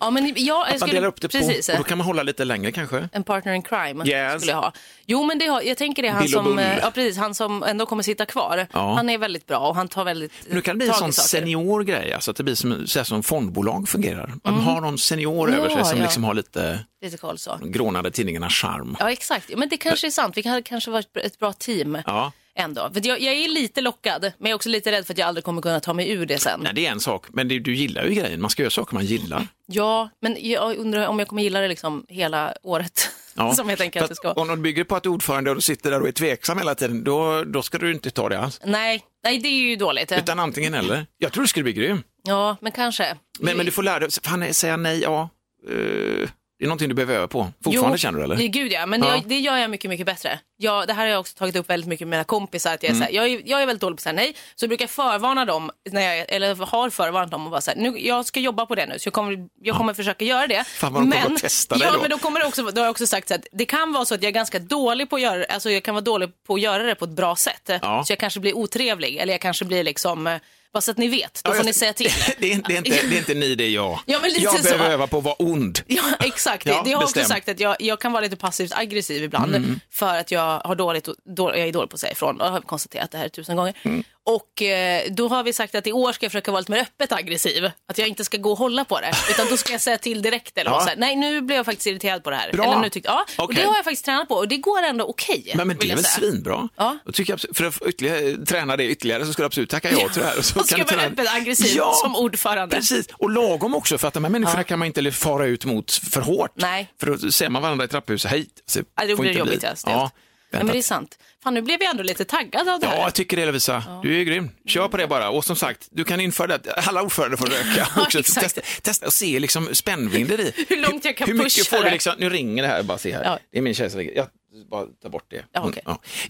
[SPEAKER 2] Ja, men jag, jag
[SPEAKER 1] Man
[SPEAKER 2] skulle,
[SPEAKER 1] delar upp det på,
[SPEAKER 2] precis,
[SPEAKER 1] och då kan man hålla lite längre kanske.
[SPEAKER 2] En partner in crime
[SPEAKER 1] Yes.
[SPEAKER 2] skulle jag ha. Jo, men det har, jag tänker det är han
[SPEAKER 1] Bill
[SPEAKER 2] som, eh, ja, precis, han som ändå kommer sitta kvar.
[SPEAKER 1] Ja.
[SPEAKER 2] Han är väldigt bra och han tar väldigt
[SPEAKER 1] Nu kan det bli en sån senior grej, alltså att det blir som, så här som fondbolag fungerar. Att man har någon senior över sig
[SPEAKER 2] Mm.
[SPEAKER 1] Som
[SPEAKER 2] ja.
[SPEAKER 1] liksom har lite
[SPEAKER 2] Lite koll så.
[SPEAKER 1] grånade tidningarnas charm.
[SPEAKER 2] Ja, exakt. Men det kanske är sant. Vi kan kanske ett- ett bra team
[SPEAKER 1] Ja.
[SPEAKER 2] Ändå. För jag, jag är lite lockad, men jag är också lite rädd för att jag aldrig kommer kunna ta mig ur det sen.
[SPEAKER 1] Nej, det är en sak, men det, du gillar ju grejen. Man ska göra saker man gillar.
[SPEAKER 2] Ja, men jag undrar om jag kommer gilla det liksom hela året.
[SPEAKER 1] Ja.
[SPEAKER 2] Som jag tänker att det ska.
[SPEAKER 1] Om de bygger på att ordförande och du sitter där och är tveksam hela tiden, då, då ska du inte ta det alls.
[SPEAKER 2] Nej, nej, det är ju dåligt.
[SPEAKER 1] Utan antingen eller. Jag tror du skulle bli grym.
[SPEAKER 2] Ja, men kanske.
[SPEAKER 1] Men, men du får lära dig, fan, säga nej, ja. Eh, det är någonting du behöver öva på. Fortfarande känner du eller?
[SPEAKER 2] Jo, Gud ja, men
[SPEAKER 1] Ja.
[SPEAKER 2] Jag, det gör jag mycket, mycket bättre. Jag, det här har jag också tagit upp väldigt mycket med mina kompisar. Att jag, är
[SPEAKER 1] Mm.
[SPEAKER 2] här, jag, är, jag är väldigt dålig på att säga nej, så jag brukar förvarna dem, när jag, eller har förvarnat dem och bara så här, nu, jag ska jobba på det nu, så jag kommer, jag kommer försöka göra det.
[SPEAKER 1] Fan, vad de kommer att testa dig
[SPEAKER 2] ja,
[SPEAKER 1] då.
[SPEAKER 2] men då kommer det också, då har jag också sagt så att det kan vara så att jag är ganska dålig på att göra alltså jag kan vara dålig på att göra det på ett bra sätt.
[SPEAKER 1] Ja.
[SPEAKER 2] Så jag kanske blir otrevlig, eller jag kanske blir liksom, eh, bara så att ni vet, då
[SPEAKER 1] Ja,
[SPEAKER 2] får ni säga till.
[SPEAKER 1] det, är, det, är inte, det är inte ni, det är jag.
[SPEAKER 2] Ja,
[SPEAKER 1] jag
[SPEAKER 2] så.
[SPEAKER 1] behöver öva på att vara ond.
[SPEAKER 2] Ja, exakt.
[SPEAKER 1] Ja,
[SPEAKER 2] det, det har jag också
[SPEAKER 1] bestäm.
[SPEAKER 2] sagt att jag, jag kan vara lite passivt aggressiv ibland
[SPEAKER 1] Mm.
[SPEAKER 2] för att jag, har dåligt, då, jag är dålig på att säga ifrån och jag har konstaterat det här tusen gånger.
[SPEAKER 1] Mm.
[SPEAKER 2] Och eh, då har vi sagt att i år ska jag försöka vara lite mer öppet aggressiv. Att jag inte ska gå och hålla på det, utan då ska jag säga till direkt. Eller
[SPEAKER 1] Ja.
[SPEAKER 2] så här, Nej, nu blev jag faktiskt irriterad på det här.
[SPEAKER 1] Bra.
[SPEAKER 2] Eller nu tyckte, ja, och
[SPEAKER 1] Okej.
[SPEAKER 2] det har jag faktiskt tränat på och det går ändå okej.
[SPEAKER 1] Men, men det är väl svinbra?
[SPEAKER 2] Ja.
[SPEAKER 1] Tycker jag, absolut- för att ytterligare, träna det ytterligare så skulle jag absolut tacka ja till det här.
[SPEAKER 2] Då ska vara öppet aggressiv
[SPEAKER 1] Ja,
[SPEAKER 2] som ordförande.
[SPEAKER 1] Precis, och lagom också för att de här människorna kan man inte fara ut mot för hårt.
[SPEAKER 2] Nej.
[SPEAKER 1] För då ser man varandra i trapphuset, hej. Så
[SPEAKER 2] Ja,
[SPEAKER 1] får
[SPEAKER 2] blir det
[SPEAKER 1] inte bli-
[SPEAKER 2] jobbigt. Ja,
[SPEAKER 1] ja,
[SPEAKER 2] men det är sant. Fan, nu blev jag ändå lite taggad av det
[SPEAKER 1] Ja,
[SPEAKER 2] här.
[SPEAKER 1] jag tycker det Lovisa. Du är grym. Kör på det bara. Och som sagt, du kan införa det. Alla ordförande får röka
[SPEAKER 2] Ja.
[SPEAKER 1] Testa, testa och se liksom spännvidder i.
[SPEAKER 2] Hur långt jag kan
[SPEAKER 1] Hur
[SPEAKER 2] pusha
[SPEAKER 1] får du
[SPEAKER 2] det.
[SPEAKER 1] liksom, nu ringer det här, bara se här.
[SPEAKER 2] Ja.
[SPEAKER 1] Det är min tjej som ringer. Jag bara tar bort det.
[SPEAKER 2] Ja, okej.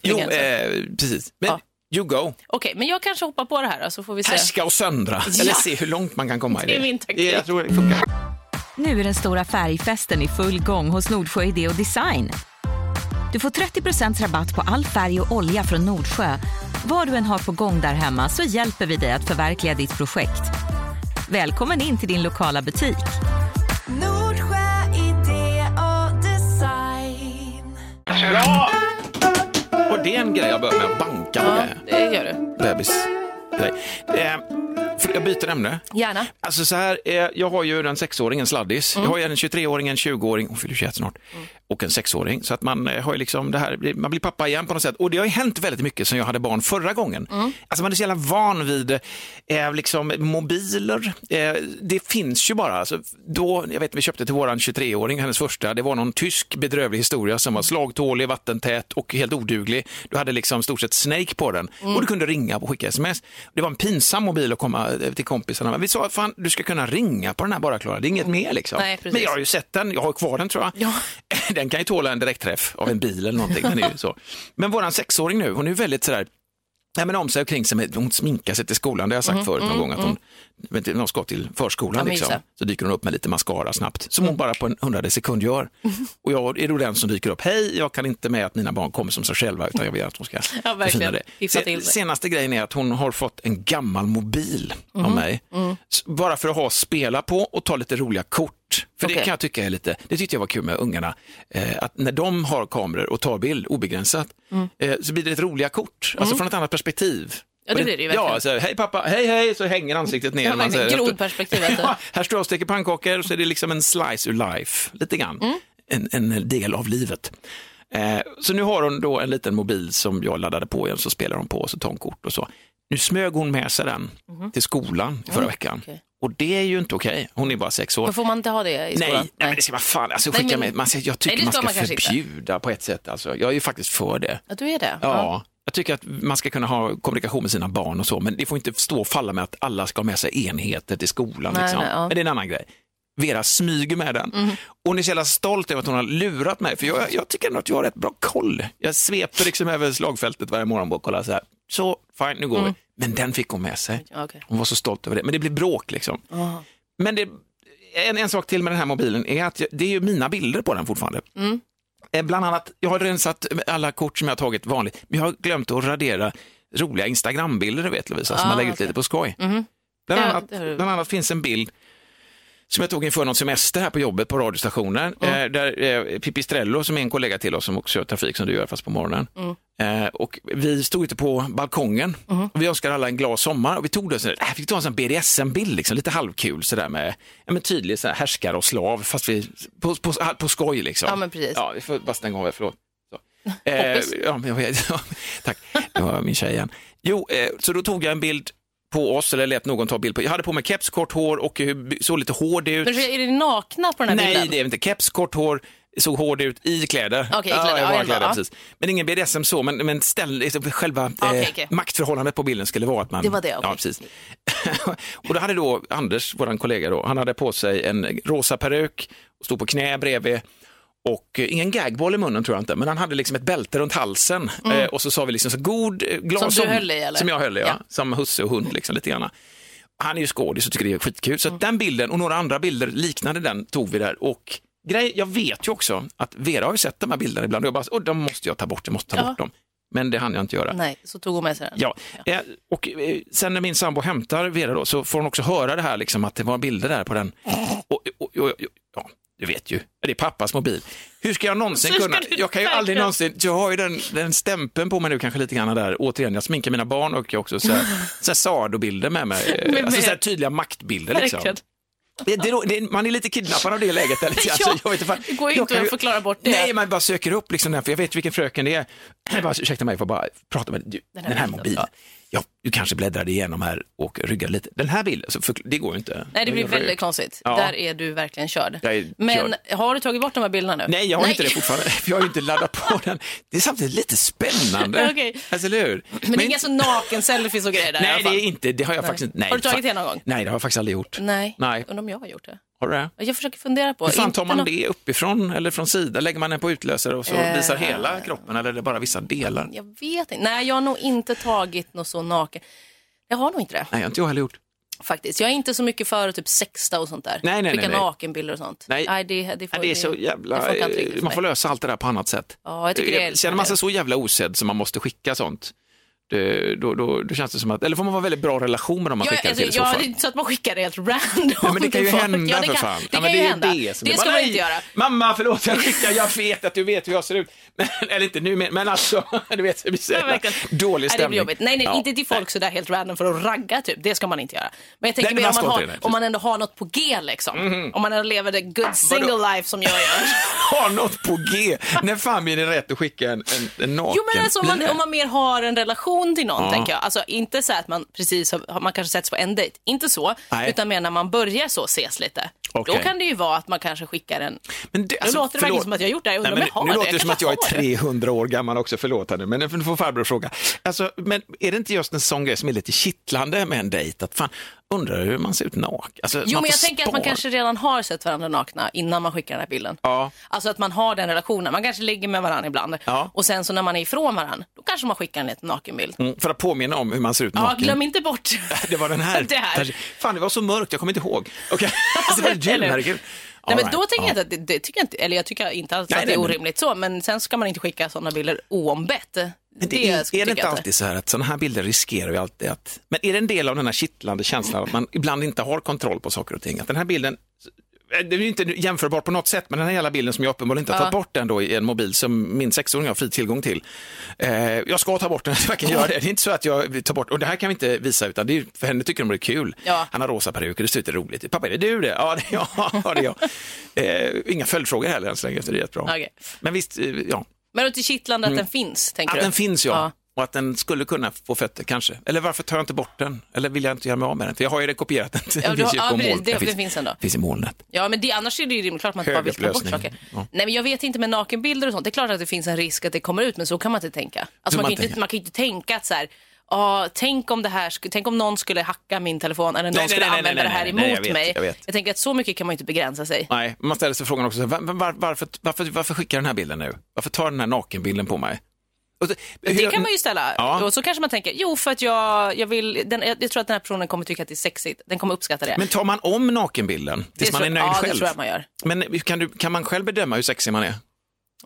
[SPEAKER 1] Jo, eh, precis. Men
[SPEAKER 2] Ja.
[SPEAKER 1] You go.
[SPEAKER 2] Okej, men jag kanske hoppar på det här så får vi se.
[SPEAKER 1] Härska och söndra.
[SPEAKER 2] Ja.
[SPEAKER 1] Eller se hur långt man kan komma i det.
[SPEAKER 2] Det är min taktik.
[SPEAKER 1] Jag tror det funkar.
[SPEAKER 4] Nu är den stora färgfesten i full gång hos Nordsjö Idé och Design. Du får 30 rabatt på all färg och olja från Nordsjö. Vad du än har på gång där hemma så hjälper vi dig att förverkliga ditt projekt. Välkommen in till din lokala butik.
[SPEAKER 5] Nordsjö idé och design.
[SPEAKER 1] Och det är en grej jag börjar med att på
[SPEAKER 2] Ja, det gör du.
[SPEAKER 1] Bebis. grej. Eh, jag byter ämne.
[SPEAKER 2] Gärna.
[SPEAKER 1] Alltså så här, jag har ju en sexåring, en sladdis.
[SPEAKER 2] Mm.
[SPEAKER 1] Jag har ju en 23-åring, en 20-åring, hon fyller 21 snart, och en sexåring. Så att man eh, har ju liksom det här, man blir pappa igen på något sätt. Och det har ju hänt väldigt mycket sen jag hade barn förra gången.
[SPEAKER 2] Mm.
[SPEAKER 1] Alltså man är så jävla van vid eh, liksom mobiler. Eh, det finns ju bara. Alltså, då, jag vet vi köpte till våran 23-åring, hennes första, det var någon tysk bedrövlig historia som var slagtålig, vattentät och helt oduglig. Du hade liksom stort sett Snake på den
[SPEAKER 2] Mm.
[SPEAKER 1] och du kunde ringa och skicka sms. Det var en pinsam mobil att komma till kompisarna. Vi sa, fan du ska kunna ringa på den här bara Klara, det är inget mer liksom.
[SPEAKER 2] Nej.
[SPEAKER 1] Men jag har ju sett den, jag har kvar den tror jag.
[SPEAKER 2] Ja.
[SPEAKER 1] Den kan ju tåla en direktträff av en bil eller någonting. Den är ju så. Men våran sexåring nu, hon är ju väldigt sådär, Nej, men om sig och kring sig, hon sminkar sig till skolan, det har jag sagt förut någon gång, att hon, du, när hon ska till förskolan,
[SPEAKER 2] Mm, Ja,
[SPEAKER 1] liksom,
[SPEAKER 2] det.
[SPEAKER 1] så dyker hon upp med lite mascara snabbt, som hon bara på en hundrade sekund gör. Och jag är då den som dyker upp, hej, jag kan inte med att mina barn kommer som sig själva, utan jag vill att hon ska
[SPEAKER 2] Ja,
[SPEAKER 1] förfina det.
[SPEAKER 2] Hiffa
[SPEAKER 1] Se,
[SPEAKER 2] till sig.
[SPEAKER 1] senaste grejen är att hon har fått en gammal mobil
[SPEAKER 2] Mhm.
[SPEAKER 1] av mig,
[SPEAKER 2] Mm.
[SPEAKER 1] Bara för att ha spela på och ta lite roliga kort. För det
[SPEAKER 2] Okej.
[SPEAKER 1] kan jag tycka är lite, det tyckte jag var kul med ungarna, eh, att när de har kameror och tar bild obegränsat,
[SPEAKER 2] Mm.
[SPEAKER 1] eh, så blir det ett roliga kort, alltså från ett annat perspektiv.
[SPEAKER 2] Ja, det blir det ju
[SPEAKER 1] Ja,
[SPEAKER 2] verkligen.
[SPEAKER 1] så, hej pappa, hej hej, så hänger ansiktet ner.
[SPEAKER 2] Ja,
[SPEAKER 1] Man säger-
[SPEAKER 2] Grodperspektivet.
[SPEAKER 1] Ja, här står jag och steker pannkakor så är det liksom en slice ur life, lite grann.
[SPEAKER 2] Mm.
[SPEAKER 1] En, en del av livet. Eh, så nu har hon då en liten mobil som jag laddade på igen, så spelar hon på och så tar hon kort och så. Nu smög hon med sig den till skolan förra veckan.
[SPEAKER 2] Mhm. okej.
[SPEAKER 1] Och det är ju inte okej, hon är bara sex år.
[SPEAKER 2] Men får man inte ha det i
[SPEAKER 1] Nej,
[SPEAKER 2] skolan?
[SPEAKER 1] nej, men det ska vara fan, alltså
[SPEAKER 2] Nej,
[SPEAKER 1] skicka
[SPEAKER 2] men-
[SPEAKER 1] med, man, jag tycker
[SPEAKER 2] Nej,
[SPEAKER 1] man
[SPEAKER 2] ska man kanske inte.
[SPEAKER 1] förbjuda på ett sätt. Alltså. Jag är ju faktiskt för det.
[SPEAKER 2] Ja, du är det?
[SPEAKER 1] Ja, jag tycker att man ska kunna ha kommunikation med sina barn och så, men det får inte stå och falla med att alla ska ha med sig enheter till skolan.
[SPEAKER 2] Nej,
[SPEAKER 1] liksom.
[SPEAKER 2] nej, ja.
[SPEAKER 1] Men det är en annan grej. Vera smyger med den. Och hon är så jävla stolt över att hon har lurat mig, för jag, jag tycker ändå att jag har rätt bra koll. Jag sveper liksom över slagfältet varje morgon och kollar så här, så fine, nu går vi. Men den fick hon med sig.
[SPEAKER 2] Mm. Okej.
[SPEAKER 1] Hon var så stolt över det, men det blir bråk liksom.
[SPEAKER 2] Ja.
[SPEAKER 1] Men det, en, en sak till med den här mobilen är att jag, det är ju mina bilder på den fortfarande.
[SPEAKER 2] Mm.
[SPEAKER 1] Eh, Bland annat, jag har rensat alla kort som jag har tagit vanligt, men jag har glömt att radera roliga Instagram-bilder, vet Lovisa, som
[SPEAKER 2] Ah,
[SPEAKER 1] man lägger ut lite på skoj. Bland,
[SPEAKER 2] Ja,
[SPEAKER 1] annat,
[SPEAKER 2] det har du-
[SPEAKER 1] bland annat finns en bild som jag tog inför någon semester här på jobbet på radiostationen. Eh, där eh, Pippi Strello, som är en kollega till oss som också kör trafik som du gör fast på morgonen. Eh, och vi stod ute på balkongen och vi önskade alla en glad sommar och vi tog det äh, fick ta en sån BDSM-bild, liksom, lite halvkul sådär med ja, men tydlig så här, härskare och slav, fast vi, på, på, på skoj liksom.
[SPEAKER 2] Ja, men precis.
[SPEAKER 1] Ja, vi får bara stänga av här, förlåt. Så. Eh, ja, men ja, tack, det var min tjej igen. Jo, eh, så då tog jag en bild på oss, eller lät någon ta bild på. Jag hade på mig keps, kort hår och eh, såg lite hård ut.
[SPEAKER 2] Men är det nakna på den här
[SPEAKER 1] Nej,
[SPEAKER 2] bilden?
[SPEAKER 1] det är inte. Keps, kort hår, såg hård ut i kläder.
[SPEAKER 2] Okej, i kläder.
[SPEAKER 1] Ja,
[SPEAKER 2] Ja,
[SPEAKER 1] jag var kläder,
[SPEAKER 2] ja.
[SPEAKER 1] precis. Men ingen BDSM så, men, men ställ, liksom, själva
[SPEAKER 2] Okej,
[SPEAKER 1] eh,
[SPEAKER 2] okej.
[SPEAKER 1] maktförhållandet på bilden skulle vara att man...
[SPEAKER 2] Det var det, okej.
[SPEAKER 1] Ja, precis. och då hade då Anders, vår kollega, då, han hade på sig en rosa peruk, stod på knä bredvid och eh, ingen gagboll i munnen tror jag inte, men han hade liksom ett bälte runt halsen. Eh, och så sa vi liksom så god, eh, glad
[SPEAKER 2] Mm. Som
[SPEAKER 1] som-
[SPEAKER 2] höll i, eller?
[SPEAKER 1] Som jag höll i, ja.
[SPEAKER 2] Ja.
[SPEAKER 1] Som husse och hund liksom lite grann. Han är ju skådis och tycker det är skitkul. Så att den bilden och några andra bilder liknande den tog vi där. Och grej, jag vet ju också att Vera har ju sett de här bilderna ibland och jag bara, oh, de måste jag ta bort, jag måste ta
[SPEAKER 2] Ja.
[SPEAKER 1] bort dem. Men det hann jag inte göra.
[SPEAKER 2] Nej, så tog hon med sig den.
[SPEAKER 1] Ja, eh, och sen när min sambo hämtar Vera då så får hon också höra det här liksom att det var bilder där på den. Och, och, och, och, ja, du vet ju, det är pappas mobil. Hur ska jag någonsin
[SPEAKER 2] ska
[SPEAKER 1] kunna, jag kan ju aldrig någonsin, jag har ju den, den stämpeln på mig nu kanske lite grann där, återigen, jag sminkar mina barn och jag också så här, så här Sado-bilder med mig, alltså så här tydliga maktbilder liksom. Det, det, det, man är lite kidnappad av det läget. Där, lite.
[SPEAKER 2] Ja,
[SPEAKER 1] jag vet inte,
[SPEAKER 2] det går ju
[SPEAKER 1] Jag
[SPEAKER 2] inte att förklara bort det.
[SPEAKER 1] Nej, man bara söker upp liksom den, för jag vet vilken fröken det är. Jag bara, ursäkta mig, jag får bara prata med du, den
[SPEAKER 2] här
[SPEAKER 1] här,
[SPEAKER 2] bilden,
[SPEAKER 1] mobilen.
[SPEAKER 2] ja.
[SPEAKER 1] Ja, du kanske bläddrade igenom här och ryggade lite. Den här bilden, så för, det går ju inte.
[SPEAKER 2] Nej, det blir
[SPEAKER 1] Jag
[SPEAKER 2] väldigt konstigt.
[SPEAKER 1] Ja.
[SPEAKER 2] Där är du verkligen körd.
[SPEAKER 1] Jag
[SPEAKER 2] Men har du tagit bort de här bilderna nu?
[SPEAKER 1] Nej, jag har inte det fortfarande, jag har ju inte laddat på den. Det är samtidigt lite spännande.
[SPEAKER 2] Okej.
[SPEAKER 1] Alltså, eller hur?
[SPEAKER 2] Men, det är inga så naken-selfies och grejer där i
[SPEAKER 1] Nej,
[SPEAKER 2] alla
[SPEAKER 1] det
[SPEAKER 2] fall?
[SPEAKER 1] är inte, det har jag faktiskt inte. Nej,
[SPEAKER 2] Har du tagit det någon gång?
[SPEAKER 1] Nej, det har jag faktiskt aldrig gjort.
[SPEAKER 2] Nej.
[SPEAKER 1] Nej.
[SPEAKER 2] Undrar om jag har gjort det.
[SPEAKER 1] Har du det?
[SPEAKER 2] Jag försöker fundera på.
[SPEAKER 1] Hur fan tar man det uppifrån eller från sidan? Lägger man den på utlösare och så
[SPEAKER 2] Eh.
[SPEAKER 1] visar hela kroppen eller är det bara vissa delar?
[SPEAKER 2] Jag vet inte. Nej, jag har nog inte tagit något så naken. Jag har nog inte det
[SPEAKER 1] Nej, inte jag heller gjort.
[SPEAKER 2] faktiskt. Jag är inte så mycket för typ sexta och sånt där.
[SPEAKER 1] Nej, nej,
[SPEAKER 2] Skicka
[SPEAKER 1] nej, nej.
[SPEAKER 2] nakenbilder och sånt.
[SPEAKER 1] Nej.
[SPEAKER 2] det, det, får,
[SPEAKER 1] Ja, det är så jävla...
[SPEAKER 2] riktigt för
[SPEAKER 1] Man får lösa allt det där på annat sätt.
[SPEAKER 2] Ja, jag tycker det är
[SPEAKER 1] Känner man sig så jävla osedd som man måste skicka sånt, det, då, då, då känns det som att... Eller får man vara väldigt bra relation med dem man
[SPEAKER 2] Ja,
[SPEAKER 1] skickar
[SPEAKER 2] alltså,
[SPEAKER 1] till i så
[SPEAKER 2] ja, det
[SPEAKER 1] fall?
[SPEAKER 2] är inte så att man skickar det helt random.
[SPEAKER 1] Ja, men det kan ju hända
[SPEAKER 2] ja, det
[SPEAKER 1] för
[SPEAKER 2] kan,
[SPEAKER 1] fan.
[SPEAKER 2] Det
[SPEAKER 1] ja,
[SPEAKER 2] kan
[SPEAKER 1] men
[SPEAKER 2] ju
[SPEAKER 1] är
[SPEAKER 2] hända.
[SPEAKER 1] Det, som
[SPEAKER 2] det ska
[SPEAKER 1] bara,
[SPEAKER 2] man
[SPEAKER 1] "Nej,
[SPEAKER 2] inte göra.
[SPEAKER 1] Mamma, förlåt, jag skickar, jag vet att du vet hur jag ser ut. Men, eller inte nu, men, men alltså, du vet, det blir så
[SPEAKER 2] Ja,
[SPEAKER 1] jävla dålig
[SPEAKER 2] Nej, det
[SPEAKER 1] stämning.
[SPEAKER 2] Nej, nej,
[SPEAKER 1] Ja.
[SPEAKER 2] inte till folk sådär helt random för att ragga typ. Det ska man inte göra. Men jag tänker
[SPEAKER 1] Nej,
[SPEAKER 2] mer
[SPEAKER 1] man
[SPEAKER 2] om man, har,
[SPEAKER 1] det,
[SPEAKER 2] om man ändå har något på G liksom. Om man ändå lever the good single life som jag gör.
[SPEAKER 1] Har något på G. När fan blir det rätt att skicka en, en, en naken?
[SPEAKER 2] Jo men alltså om man,
[SPEAKER 1] Blir det?
[SPEAKER 2] om man mer har en relation till någon
[SPEAKER 1] Ja.
[SPEAKER 2] tänker jag. Alltså inte så att man precis har, man kanske sätts på en dejt. Inte så.
[SPEAKER 1] Nej.
[SPEAKER 2] Utan mer när man börjar så ses lite.
[SPEAKER 1] Okej.
[SPEAKER 2] Då kan det ju vara att man kanske skickar en...
[SPEAKER 1] Men det,
[SPEAKER 2] Nu låter det verkligen som att jag har gjort det här. Jag undrar
[SPEAKER 1] Nej,
[SPEAKER 2] om
[SPEAKER 1] men
[SPEAKER 2] jag har
[SPEAKER 1] nu
[SPEAKER 2] det.
[SPEAKER 1] låter det som att jag är
[SPEAKER 2] kanske har det.
[SPEAKER 1] 300 år gammal också, förlåt nu, men nu får farbror fråga. Alltså, men är det inte just en sån grej som är lite kittlande med en dejt? Att fan, undrar hur man ser ut naken? Alltså,
[SPEAKER 2] Jo men jag tänker att man kanske redan har sett varandra nakna innan man skickar den här bilden.
[SPEAKER 1] Ja.
[SPEAKER 2] Alltså att man har den relationen. Man kanske ligger med varandra ibland.
[SPEAKER 1] Ja.
[SPEAKER 2] Och sen så när man är ifrån varandra, då kanske man skickar en liten nakenbild.
[SPEAKER 1] Mm, för att påminna om hur man ser ut
[SPEAKER 2] Ja,
[SPEAKER 1] naken.
[SPEAKER 2] glöm inte bort.
[SPEAKER 1] Det var den här.
[SPEAKER 2] Det här.
[SPEAKER 1] Fan, det var så mörkt, jag kommer inte ihåg. Okej, alltså, det var herregud.
[SPEAKER 2] Nej, men då tänker
[SPEAKER 1] ja.
[SPEAKER 2] jag att det, det tycker jag inte, eller jag tycker inte alls
[SPEAKER 1] Nej,
[SPEAKER 2] att det är
[SPEAKER 1] nej, men-
[SPEAKER 2] orimligt så, men sen ska man inte skicka sådana bilder oombett.
[SPEAKER 1] Men det är, är det inte alltid så här att sådana här bilder riskerar ju alltid att... Men är det en del av den här kittlande känslan att man ibland inte har kontroll på saker och ting? Att den här bilden, det är ju inte jämförbart på något sätt, men den här jävla bilden som jag uppenbarligen inte har tagit bort den då i en mobil som min sexåring har fri tillgång till. Eh, jag ska ta bort den, jag verkligen göra det. Det är inte så att jag tar bort, och det här kan vi inte visa, utan det är, för henne tycker de det är kul.
[SPEAKER 2] Ja.
[SPEAKER 1] Han har rosa peruk och det ser lite roligt ut. Pappa, är det du det? Ja, det är jag. Ja, det är jag. Eh, inga följdfrågor heller än så länge, så det är rätt bra.
[SPEAKER 2] Okej.
[SPEAKER 1] Men visst, eh, ja.
[SPEAKER 2] Men att det är kittlande att den finns, tänker
[SPEAKER 1] Att
[SPEAKER 2] du?
[SPEAKER 1] den finns ja.
[SPEAKER 2] Ja.
[SPEAKER 1] Och att den skulle kunna få fötter kanske. Eller varför tar jag inte bort den? Eller vill jag inte göra mig av med den? För jag har ju kopierat den. Den
[SPEAKER 2] Ja, du
[SPEAKER 1] finns
[SPEAKER 2] har-
[SPEAKER 1] ju
[SPEAKER 2] ja,
[SPEAKER 1] på
[SPEAKER 2] precis.
[SPEAKER 1] moln.
[SPEAKER 2] Det-
[SPEAKER 1] Den
[SPEAKER 2] det finns ändå.
[SPEAKER 1] finns i molnet.
[SPEAKER 2] Ja, men det, annars är det ju rimligt klart att man inte bara vill ta bort
[SPEAKER 1] Högupplösning.
[SPEAKER 2] saker.
[SPEAKER 1] Ja.
[SPEAKER 2] Nej, men jag vet inte med nakenbilder och sånt. Det är klart att det finns en risk att det kommer ut, men så kan man inte tänka. Alltså,
[SPEAKER 1] Så
[SPEAKER 2] man,
[SPEAKER 1] man
[SPEAKER 2] kan ju inte,
[SPEAKER 1] tänker.
[SPEAKER 2] man kan ju inte tänka att så här, "Ja, tänk om det här, tänk om någon skulle hacka min telefon eller någon
[SPEAKER 1] Nej, nej,
[SPEAKER 2] skulle
[SPEAKER 1] nej,
[SPEAKER 2] använda
[SPEAKER 1] nej,
[SPEAKER 2] det här emot
[SPEAKER 1] jag vet,
[SPEAKER 2] mig.
[SPEAKER 1] jag vet.
[SPEAKER 2] tänker att så mycket kan man inte begränsa sig.
[SPEAKER 1] Nej, man ställer sig frågan också, var, var, varför, varför, varför skickar jag den här bilden nu? Varför tar den här nakenbilden på mig?
[SPEAKER 2] Det
[SPEAKER 1] hur-
[SPEAKER 2] kan man ju ställa.
[SPEAKER 1] Ja.
[SPEAKER 2] Och så kanske man tänker, jo för att jag, jag vill, den, jag, jag tror att den här personen kommer tycka att det är sexigt. Den kommer uppskatta det.
[SPEAKER 1] Men tar man om nakenbilden tills
[SPEAKER 2] Det
[SPEAKER 1] man är nöjd
[SPEAKER 2] ja, det
[SPEAKER 1] själv?
[SPEAKER 2] tror jag man gör.
[SPEAKER 1] Men kan, du, kan man själv bedöma hur sexig man är?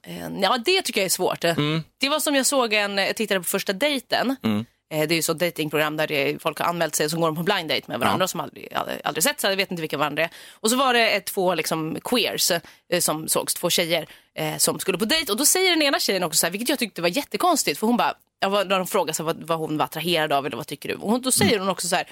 [SPEAKER 2] Eh, Ja, det tycker jag är svårt.
[SPEAKER 1] Mm.
[SPEAKER 2] Det var som jag såg en, jag tittade på första dejten. Eh, Det är ju så datingprogram där det folk har anmält sig och så går de på blind date med varandra som aldrig, aldrig, aldrig sett så jag vet inte vilka varandra är. Och så var det ett, två liksom queers eh, som sågs, två tjejer eh, som skulle på dejt och då säger den ena tjejen också så här, vilket jag tyckte var jättekonstigt för hon bara, ja, när de frågar sig vad, vad hon var attraherad av eller vad tycker du? Och hon, då säger hon också så här,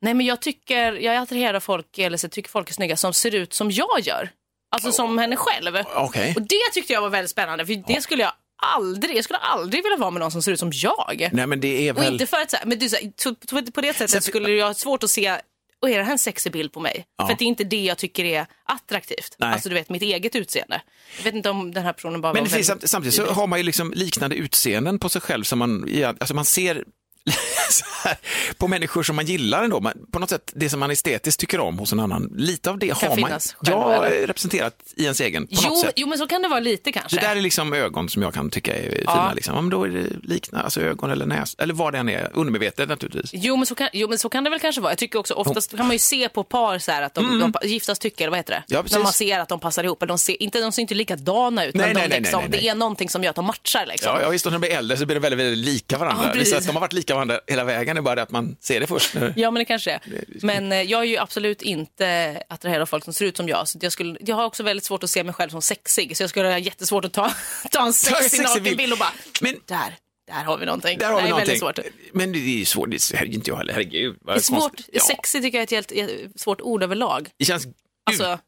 [SPEAKER 2] nej men jag tycker, jag är attraherad av folk, eller så tycker folk är snygga som ser ut som jag gör. Alltså som henne själv.
[SPEAKER 1] Okej.
[SPEAKER 2] Och det tyckte jag var väldigt spännande för det skulle jag aldrig, jag skulle aldrig vilja vara med någon som ser ut som jag.
[SPEAKER 1] Nej men det är
[SPEAKER 2] Och
[SPEAKER 1] väl...
[SPEAKER 2] inte för att så här, men du, så här, så- på, det sättet skulle jag ha svårt att se och är det här en sexig bild på mig?
[SPEAKER 1] Ja.
[SPEAKER 2] För att det är inte det jag tycker är attraktivt.
[SPEAKER 1] Nej.
[SPEAKER 2] Alltså du vet mitt eget utseende. Jag vet inte om den här personen bara
[SPEAKER 1] Men det finns,
[SPEAKER 2] väldigt...
[SPEAKER 1] samtidigt så har man ju liksom liknande utseenden på sig själv som man, ja, alltså man ser så här, på människor som man gillar ändå, man, på något sätt det som man estetiskt tycker om hos en annan, lite av det
[SPEAKER 2] Kan
[SPEAKER 1] har man ja, representerat i ens egen på
[SPEAKER 2] Jo,
[SPEAKER 1] något sätt.
[SPEAKER 2] jo, men så kan det vara lite kanske.
[SPEAKER 1] Det där är liksom ögon som jag kan tycka är
[SPEAKER 2] Ja.
[SPEAKER 1] fina. Liksom. Ja, men då är det liknande, alltså ögon eller näs, eller vad det än är, undermedvetet naturligtvis.
[SPEAKER 2] Jo men, så kan, jo men så kan det väl kanske vara. Jag tycker också oftast kan man ju se på par så här att de, de pa- giftas tycker, eller vad heter det?
[SPEAKER 1] Mm. Ja, precis.
[SPEAKER 2] När man ser att de passar ihop. De ser inte, de ser inte likadana ut,
[SPEAKER 1] Nej,
[SPEAKER 2] men
[SPEAKER 1] nej,
[SPEAKER 2] de
[SPEAKER 1] nej,
[SPEAKER 2] liksom, det är någonting som gör att de matchar. Liksom.
[SPEAKER 1] Ja, ja visst, när de blir äldre så blir de väldigt, väldigt lika varandra.
[SPEAKER 2] Ja,
[SPEAKER 1] det är
[SPEAKER 2] precis.
[SPEAKER 1] så att de har varit lika varandra hela vägen, det är bara det att man ser det först. Nu.
[SPEAKER 2] Ja, men det kanske är. Men eh, jag är ju absolut inte attraherad av folk som ser ut som jag. Så jag, skulle, jag har också väldigt svårt att se mig själv som sexig. Så jag skulle ha jättesvårt att ta, ta en sexig
[SPEAKER 1] sexig bild.
[SPEAKER 2] nakenbild och bara,
[SPEAKER 1] Men-
[SPEAKER 2] där, där har vi någonting.
[SPEAKER 1] Där har vi
[SPEAKER 2] det är
[SPEAKER 1] någonting.
[SPEAKER 2] väldigt svårt.
[SPEAKER 1] Men det är ju svårt, det är inte jag heller, herregud.
[SPEAKER 2] Det är svårt.
[SPEAKER 1] Ja,
[SPEAKER 2] Sexig tycker jag är ett helt svårt ord överlag.
[SPEAKER 1] det känns
[SPEAKER 2] Alltså-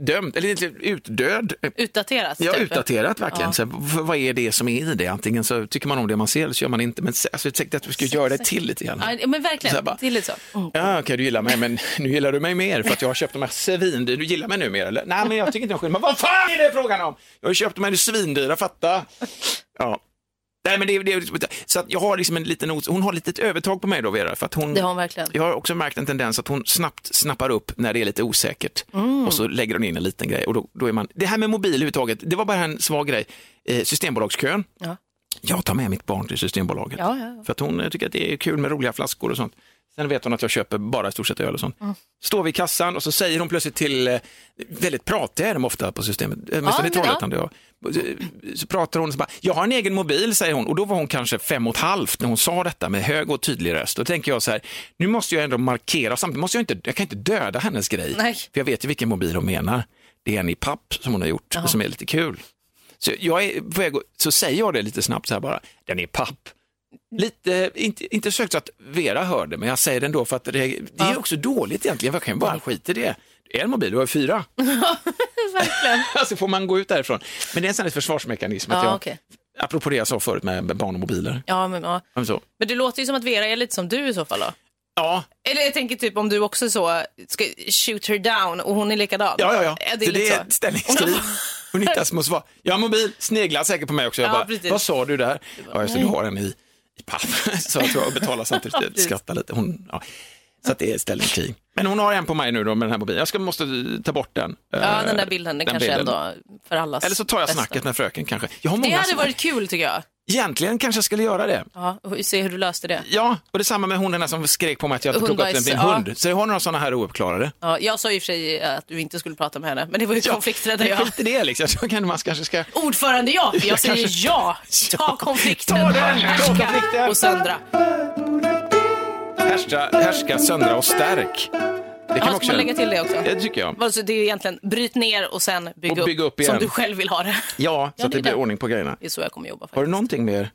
[SPEAKER 1] utdömt, eller inte utdöd.
[SPEAKER 2] Utdaterat.
[SPEAKER 1] Ja,
[SPEAKER 2] typ.
[SPEAKER 1] utdaterat verkligen.
[SPEAKER 2] Ja.
[SPEAKER 1] Så, vad är det som är i det? Antingen så tycker man om det man ser eller så gör man inte. Men alltså, jag tänkte att vi skulle göra det till lite grann.
[SPEAKER 2] Ja, men
[SPEAKER 1] Så
[SPEAKER 2] verkligen.
[SPEAKER 1] bara-
[SPEAKER 2] Det är lite så. Mm.
[SPEAKER 1] Ja, okej, du gillar mig, men nu gillar du mig mer för att jag har köpt de här svindyra. Du gillar mig nu mer, eller? Nej, men jag tycker inte om skillnad. Men vad fan är det frågan om? Jag har köpt de här svindyra, fatta. Ja. Nej, men det, det, så att jag har liksom en liten, hon har lite övertag på mig då, Vera, för att hon,
[SPEAKER 2] Det har hon verkligen.
[SPEAKER 1] jag har också märkt en tendens att hon snabbt snappar upp när det är lite osäkert
[SPEAKER 2] Mm.
[SPEAKER 1] och så lägger hon in en liten grej och då, då är man, det här med mobil överhuvudtaget, det var bara en svag grej. Eh, Systembolagskön,
[SPEAKER 2] Ja.
[SPEAKER 1] jag tar med mitt barn till Systembolaget.
[SPEAKER 2] Ja, ja, ja.
[SPEAKER 1] För att hon eh, tycker att det är kul med roliga flaskor och sånt. Sen vet hon att jag köper bara i stort sett öl och sånt.
[SPEAKER 2] Mm.
[SPEAKER 1] Står vi i kassan och så säger hon plötsligt till, eh, väldigt pratiga är de ofta på systemet, åtminstone
[SPEAKER 2] men
[SPEAKER 1] i Trollhättan. jag- Så pratar hon så bara, jag har en egen mobil, säger hon. Och då var hon kanske fem och ett halvt när hon sa detta med hög och tydlig röst. Då tänker jag så här, nu måste jag ändå markera, samtidigt måste jag inte, jag kan inte döda hennes grej.
[SPEAKER 2] Nej.
[SPEAKER 1] För jag vet ju vilken mobil hon menar. Det är en i papp som hon har gjort, och som är lite kul. Så, jag är på väg, så säger jag det lite snabbt så här bara, den är i papp. Lite, inte, inte sökt så att Vera hör det, men jag säger det ändå för att det, det är också dåligt egentligen. Jag kan bara skita i det. Är en mobil, du har ju fyra.
[SPEAKER 2] Verkligen.
[SPEAKER 1] alltså får man gå ut därifrån. Men det är en sån här försvarsmekanism. Att
[SPEAKER 2] Ja,
[SPEAKER 1] jag,
[SPEAKER 2] okej.
[SPEAKER 1] Apropå det jag sa förut med barn och mobiler.
[SPEAKER 2] Ja, men, ja.
[SPEAKER 1] Ja, Så.
[SPEAKER 2] men det låter ju som att Vera är lite som du i så fall då.
[SPEAKER 1] Ja,
[SPEAKER 2] Eller jag tänker typ om du också så ska shoot her down och hon är likadan.
[SPEAKER 1] ja, ja. ja.
[SPEAKER 2] Är det lite
[SPEAKER 1] det är ett ställningskrig. Hon hittar små svar. Jag har mobil, sneglar säkert på mig också. Jag
[SPEAKER 2] Ja,
[SPEAKER 1] bara,
[SPEAKER 2] precis.
[SPEAKER 1] vad sa du där? Ja, just det, du har en i, i papp. Så jag tror jag betalar samtidigt. Skrattar lite. Hon, ja. Så att det är ett ställningskrig. Men hon har en på mig nu då med den här mobilen. Jag ska, måste ta bort den.
[SPEAKER 2] Ja,
[SPEAKER 1] Eh,
[SPEAKER 2] den där bilden, det
[SPEAKER 1] den
[SPEAKER 2] kanske
[SPEAKER 1] bilden.
[SPEAKER 2] ändå för allas
[SPEAKER 1] Eller så tar jag
[SPEAKER 2] bästa.
[SPEAKER 1] snacket med fröken kanske. Jag har
[SPEAKER 2] Det
[SPEAKER 1] många
[SPEAKER 2] hade
[SPEAKER 1] såna-
[SPEAKER 2] varit kul tycker jag.
[SPEAKER 1] Egentligen kanske jag skulle göra det.
[SPEAKER 2] Ja, och se hur du löste det.
[SPEAKER 1] Ja, och detsamma med hon den där som skrek på mig att jag plockade upp den till en hund. Så jag har några sådana här ouppklarade.
[SPEAKER 2] Ja, jag sa i och för sig att du inte skulle prata med henne, men det var ju
[SPEAKER 1] Ja,
[SPEAKER 2] konflikträddare jag.
[SPEAKER 1] Skit i det liksom. Jag kan, man kanske ska...
[SPEAKER 2] Ordförande ja, jag säger ja. Ta konflikten.
[SPEAKER 1] Ta den, ta konflikten.
[SPEAKER 2] och söndra.
[SPEAKER 1] Härska, härska, söndra och stärk. Det kan
[SPEAKER 2] Ja,
[SPEAKER 1] också
[SPEAKER 2] man lägga till det också?
[SPEAKER 1] Det tycker jag.
[SPEAKER 2] Alltså, det är egentligen bryt ner och sen bygga,
[SPEAKER 1] Och bygga upp
[SPEAKER 2] upp, som
[SPEAKER 1] igen.
[SPEAKER 2] du själv vill ha det.
[SPEAKER 1] Ja, så
[SPEAKER 2] Ja,
[SPEAKER 1] att
[SPEAKER 2] det
[SPEAKER 1] det
[SPEAKER 2] är
[SPEAKER 1] blir
[SPEAKER 2] det.
[SPEAKER 1] ordning på grejerna.
[SPEAKER 2] Det är så jag kommer jobba
[SPEAKER 1] Har du
[SPEAKER 2] faktiskt.
[SPEAKER 1] någonting mer?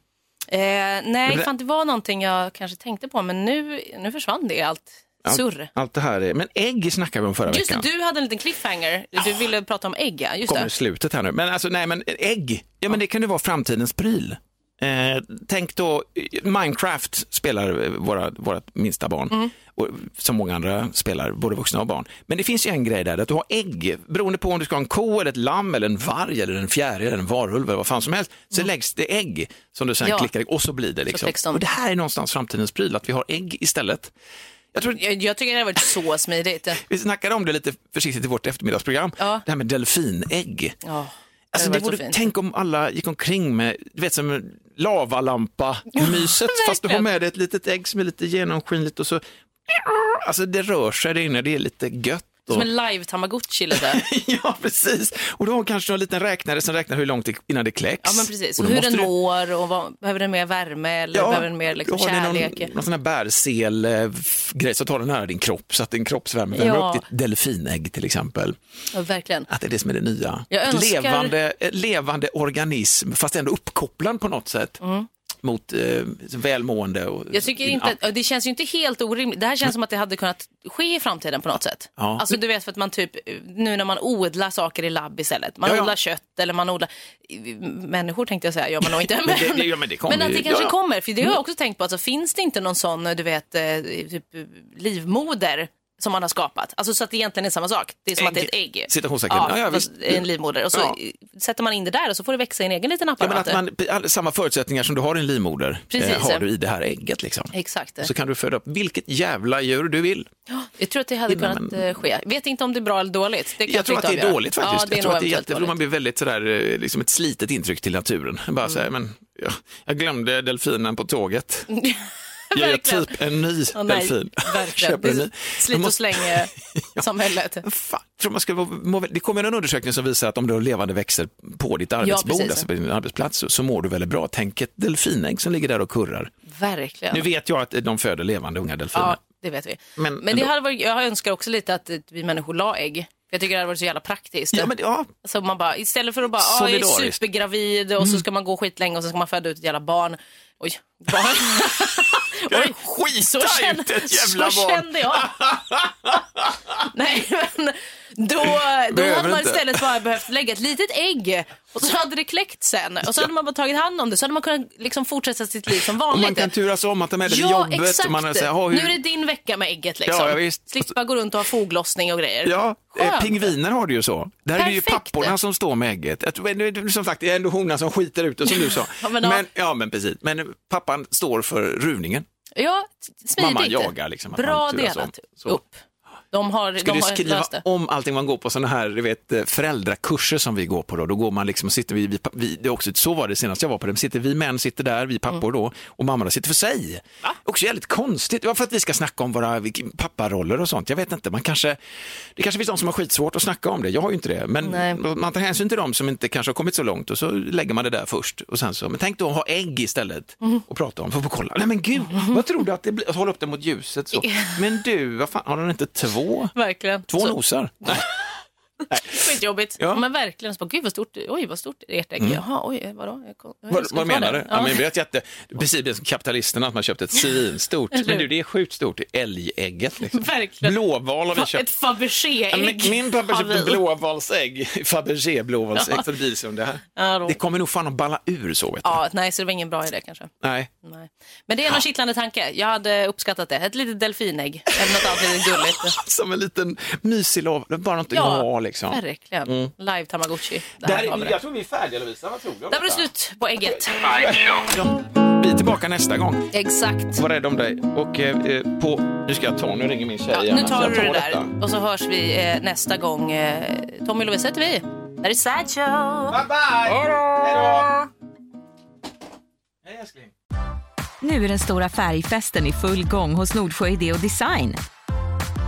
[SPEAKER 2] Eh, nej,
[SPEAKER 1] det-
[SPEAKER 2] fan det var någonting jag kanske tänkte på, men nu, nu försvann det allt surr.
[SPEAKER 1] Allt det här är... Men ägg snackade vi om förra
[SPEAKER 2] Just det,
[SPEAKER 1] veckan.
[SPEAKER 2] du hade en liten cliffhanger. Du ville prata om ägg, ja. Just
[SPEAKER 1] kommer
[SPEAKER 2] det.
[SPEAKER 1] slutet här nu. Men alltså, nej, men ägg, ja men det kan ju vara framtidens pryl. Eh, tänk då, Minecraft spelar våra, våra minsta barn,
[SPEAKER 2] Mm.
[SPEAKER 1] och, som många andra spelar, både vuxna och barn. Men det finns ju en grej där, att du har ägg, beroende på om du ska ha en ko, eller ett lamm, eller en varg, eller en fjäril, eller en varulv, eller vad fan som helst, så läggs det ägg som du sen
[SPEAKER 2] Mm. Ja.
[SPEAKER 1] klickar och så blir det liksom. Och det här är någonstans framtidens pryl, att vi har ägg istället. Jag tror,
[SPEAKER 2] Jag, jag tycker det har varit så smidigt.
[SPEAKER 1] vi snackade om det lite försiktigt i vårt eftermiddagsprogram,
[SPEAKER 2] Ja.
[SPEAKER 1] det här med delfinägg.
[SPEAKER 2] Ja,
[SPEAKER 1] Alltså,
[SPEAKER 2] det
[SPEAKER 1] det borde, tänk om alla gick omkring med, du vet som lavalampa-myset, fast du har med dig ett litet ägg som är lite genomskinligt och så, alltså det rör sig där inne, det är lite gött.
[SPEAKER 2] Som en live tamagotchi lite.
[SPEAKER 1] ja, precis. Och då har kanske en liten räknare som räknar hur långt det, innan det kläcks.
[SPEAKER 2] Ja men precis,
[SPEAKER 1] Och
[SPEAKER 2] hur den
[SPEAKER 1] du-
[SPEAKER 2] mår och vad, behöver den mer värme eller behöver den mer liksom, kärlek?
[SPEAKER 1] Någon, någon sån här bärsel-grej så tar den nära din kropp så att din kroppsvärme värmer
[SPEAKER 2] Ja.
[SPEAKER 1] upp ditt delfinägg till exempel.
[SPEAKER 2] Ja, verkligen.
[SPEAKER 1] Att det är det som är det nya.
[SPEAKER 2] Jag önskar-
[SPEAKER 1] levande, eh, levande organism fast ändå uppkopplad på något sätt mot eh, välmående. Och,
[SPEAKER 2] Mm. Jag tycker inte att, det känns ju inte helt orimligt. Det här känns som att det hade kunnat ske i framtiden på något sätt.
[SPEAKER 1] Ja.
[SPEAKER 2] Alltså du vet för att man typ, nu när man odlar saker i labb istället. Man
[SPEAKER 1] Ja, ja.
[SPEAKER 2] odlar kött eller man odlar, människor tänkte jag säga, gör man nog inte.
[SPEAKER 1] Men det- det- ja, men det
[SPEAKER 2] men att det kanske
[SPEAKER 1] ja, ja.
[SPEAKER 2] kommer, för det har jag också tänkt på, alltså, finns det inte någon sån, du vet, eh, typ livmoder som man har skapat? Alltså så att det egentligen är samma sak. Det är som att det är ett ägg.
[SPEAKER 1] Citationstecken.
[SPEAKER 2] Ja,
[SPEAKER 1] Ja,
[SPEAKER 2] en livmoder. Och så
[SPEAKER 1] Ja.
[SPEAKER 2] sätter man in det där och så får det växa i en egen liten
[SPEAKER 1] Ja, men
[SPEAKER 2] apparat.
[SPEAKER 1] att man, samma förutsättningar som du har i en livmoder eh, har du i det här ägget. Liksom.
[SPEAKER 2] Exakt.
[SPEAKER 1] Så kan du föda upp vilket jävla djur du vill.
[SPEAKER 2] Jag tror att det hade
[SPEAKER 1] Ja, men-
[SPEAKER 2] kunnat eh, ske. Vet inte om det är bra eller dåligt. Det kan
[SPEAKER 1] Jag tror att det är dåligt faktiskt.
[SPEAKER 2] Ja,
[SPEAKER 1] jag tror att det är jätte, man blir väldigt sådär, eh, liksom ett slitet intryck till naturen. Bara så här,
[SPEAKER 2] Mm.
[SPEAKER 1] men, ja, jag glömde delfinen på tåget. Jag gör typ en ny
[SPEAKER 2] Åh, nej,
[SPEAKER 1] delfin.
[SPEAKER 2] Verkligen.
[SPEAKER 1] Köper en ny.
[SPEAKER 2] slit och
[SPEAKER 1] måste-
[SPEAKER 2] släng-samhället.
[SPEAKER 1] Fan, tror man ska vara- må, väl- det kommer en undersökning som visar att om du har levande växter på ditt arbetsbord,
[SPEAKER 2] precis.
[SPEAKER 1] alltså på din arbetsplats, så, så mår du väldigt bra. Tänk ett delfinägg som ligger där och kurrar.
[SPEAKER 2] Verkligen.
[SPEAKER 1] Nu vet jag att de föder levande unga delfiner.
[SPEAKER 2] Ja, det vet vi.
[SPEAKER 1] Men
[SPEAKER 2] Men, det hade varit, jag önskar också lite att eh, vi människor la ägg. Jag tycker det hade varit så jävla praktiskt.
[SPEAKER 1] Ja, men, ja,
[SPEAKER 2] Så man bara, istället för att bara, ah, jag är.
[SPEAKER 1] Mm.
[SPEAKER 2] supergravid och så ska man gå skitlänge och så ska man föda ut ett jävla barn. Oj, barn.
[SPEAKER 1] Jag
[SPEAKER 2] Oj,
[SPEAKER 1] skita
[SPEAKER 2] så kände,
[SPEAKER 1] ut ett jävla
[SPEAKER 2] så
[SPEAKER 1] barn.
[SPEAKER 2] kände jag. Nej, men då, då
[SPEAKER 1] Behöver
[SPEAKER 2] hade man
[SPEAKER 1] inte.
[SPEAKER 2] istället bara behövt lägga ett litet ägg och så hade det kläckt sen. Och så hade man bara tagit hand om det. Så hade man kunnat liksom fortsätta sitt liv som
[SPEAKER 1] och
[SPEAKER 2] vanligt.
[SPEAKER 1] man kan turas om att ta med det till
[SPEAKER 2] Ja,
[SPEAKER 1] jobbet.
[SPEAKER 2] exakt.
[SPEAKER 1] Och man hur...
[SPEAKER 2] Nu är det din vecka med ägget liksom.
[SPEAKER 1] Ja, ja, visst.
[SPEAKER 2] Slippa gå runt och ha foglossning och grejer.
[SPEAKER 1] Ja, eh, pingviner har det ju så. Där är det ju
[SPEAKER 2] Perfekt.
[SPEAKER 1] papporna som står med ägget. Är- Som sagt, det är ändå honan som skiter ut det som du sa.
[SPEAKER 2] Ja, men
[SPEAKER 1] men, ja, men precis. Men pappan står för ruvningen.
[SPEAKER 2] Ja, smidigt.
[SPEAKER 1] Mamman jagar liksom,
[SPEAKER 2] Bra delat upp. De har,
[SPEAKER 1] Ska
[SPEAKER 2] de
[SPEAKER 1] du
[SPEAKER 2] har
[SPEAKER 1] skriva om allting man går på sådana här du vet, eh, föräldrakurser som vi går på då, då går man liksom och sitter vi, vi, vi det också, så var det senast jag var på det, sitter vi män sitter där, vi pappor
[SPEAKER 2] Mm.
[SPEAKER 1] då och mammorna sitter för sig. Också jävligt konstigt, för att vi ska snacka om våra papparoller och sånt, jag vet inte, man kanske, det kanske finns de som har skitsvårt att snacka om det, jag har ju inte det, men
[SPEAKER 2] Nej.
[SPEAKER 1] man tar hänsyn till dem som inte kanske har kommit så långt och så lägger man det där först. Och sen så, men tänk då att ha ägg istället
[SPEAKER 2] Mm.
[SPEAKER 1] och prata om, för att få kolla, nej men gud, vad tror du att det blir, hålla upp det mot ljuset så, men du, vad fan, har den inte två?
[SPEAKER 2] Verkligen.
[SPEAKER 1] Två
[SPEAKER 2] Så-
[SPEAKER 1] nosar?
[SPEAKER 2] Skitjobbigt.
[SPEAKER 1] Ja.
[SPEAKER 2] Ja. Men verkligen, så bara, gud vad stort, oj vad stort ert ägg. Jaha, oj, vadå? Jag, kom- jag
[SPEAKER 1] Vad, vad menar du? Ja.
[SPEAKER 2] Ja.
[SPEAKER 1] men är ett jätte, precis som kapitalisterna, att man köpte ett svinstort. Men du, det är sjukt stort, älgägget. Liksom.
[SPEAKER 2] Verkligen.
[SPEAKER 1] Blåval har vi köpt.
[SPEAKER 2] Ett Fabergé-ägg.
[SPEAKER 1] Ja, Min pappa köpte
[SPEAKER 2] vi.
[SPEAKER 1] blåvalsägg, Fabergé blåvalsägg,
[SPEAKER 2] Ja.
[SPEAKER 1] så det blir som det här.
[SPEAKER 2] Ja.
[SPEAKER 1] Det kommer nog fan att balla ur så. Vet du.
[SPEAKER 2] Ja, nej, så det var ingen bra idé kanske.
[SPEAKER 1] Nej.
[SPEAKER 2] Nej. Men det är någon kittlande tanke. Jag hade uppskattat det. Ett litet delfinägg. Eller något annat litet gulligt.
[SPEAKER 1] Som en liten mysig lov, bara något att
[SPEAKER 2] Ja,
[SPEAKER 1] ha liksom.
[SPEAKER 2] Verkligen. Live Tamagotchi. Där, det.
[SPEAKER 1] jag tror vi är färdiga Lovisa, vad tror du om
[SPEAKER 2] Där var det
[SPEAKER 1] detta?
[SPEAKER 2] slut på ägget.
[SPEAKER 1] Vi är tillbaka nästa gång.
[SPEAKER 2] Exakt.
[SPEAKER 1] Var rädd om dig. Och eh, eh, på, nu ska jag ta, nu ringer min tjej
[SPEAKER 2] Ja,
[SPEAKER 1] igen.
[SPEAKER 2] nu tar
[SPEAKER 1] Jag
[SPEAKER 2] du det
[SPEAKER 1] detta.
[SPEAKER 2] där och så hörs vi eh, nästa gång. Eh, Tommy och Lovisa heter vi. Där är Sideshow.
[SPEAKER 1] Bye bye! Hej då! Hej älskling.
[SPEAKER 4] Nu är den stora färgfesten i full gång hos Nordsjö Idé och Design.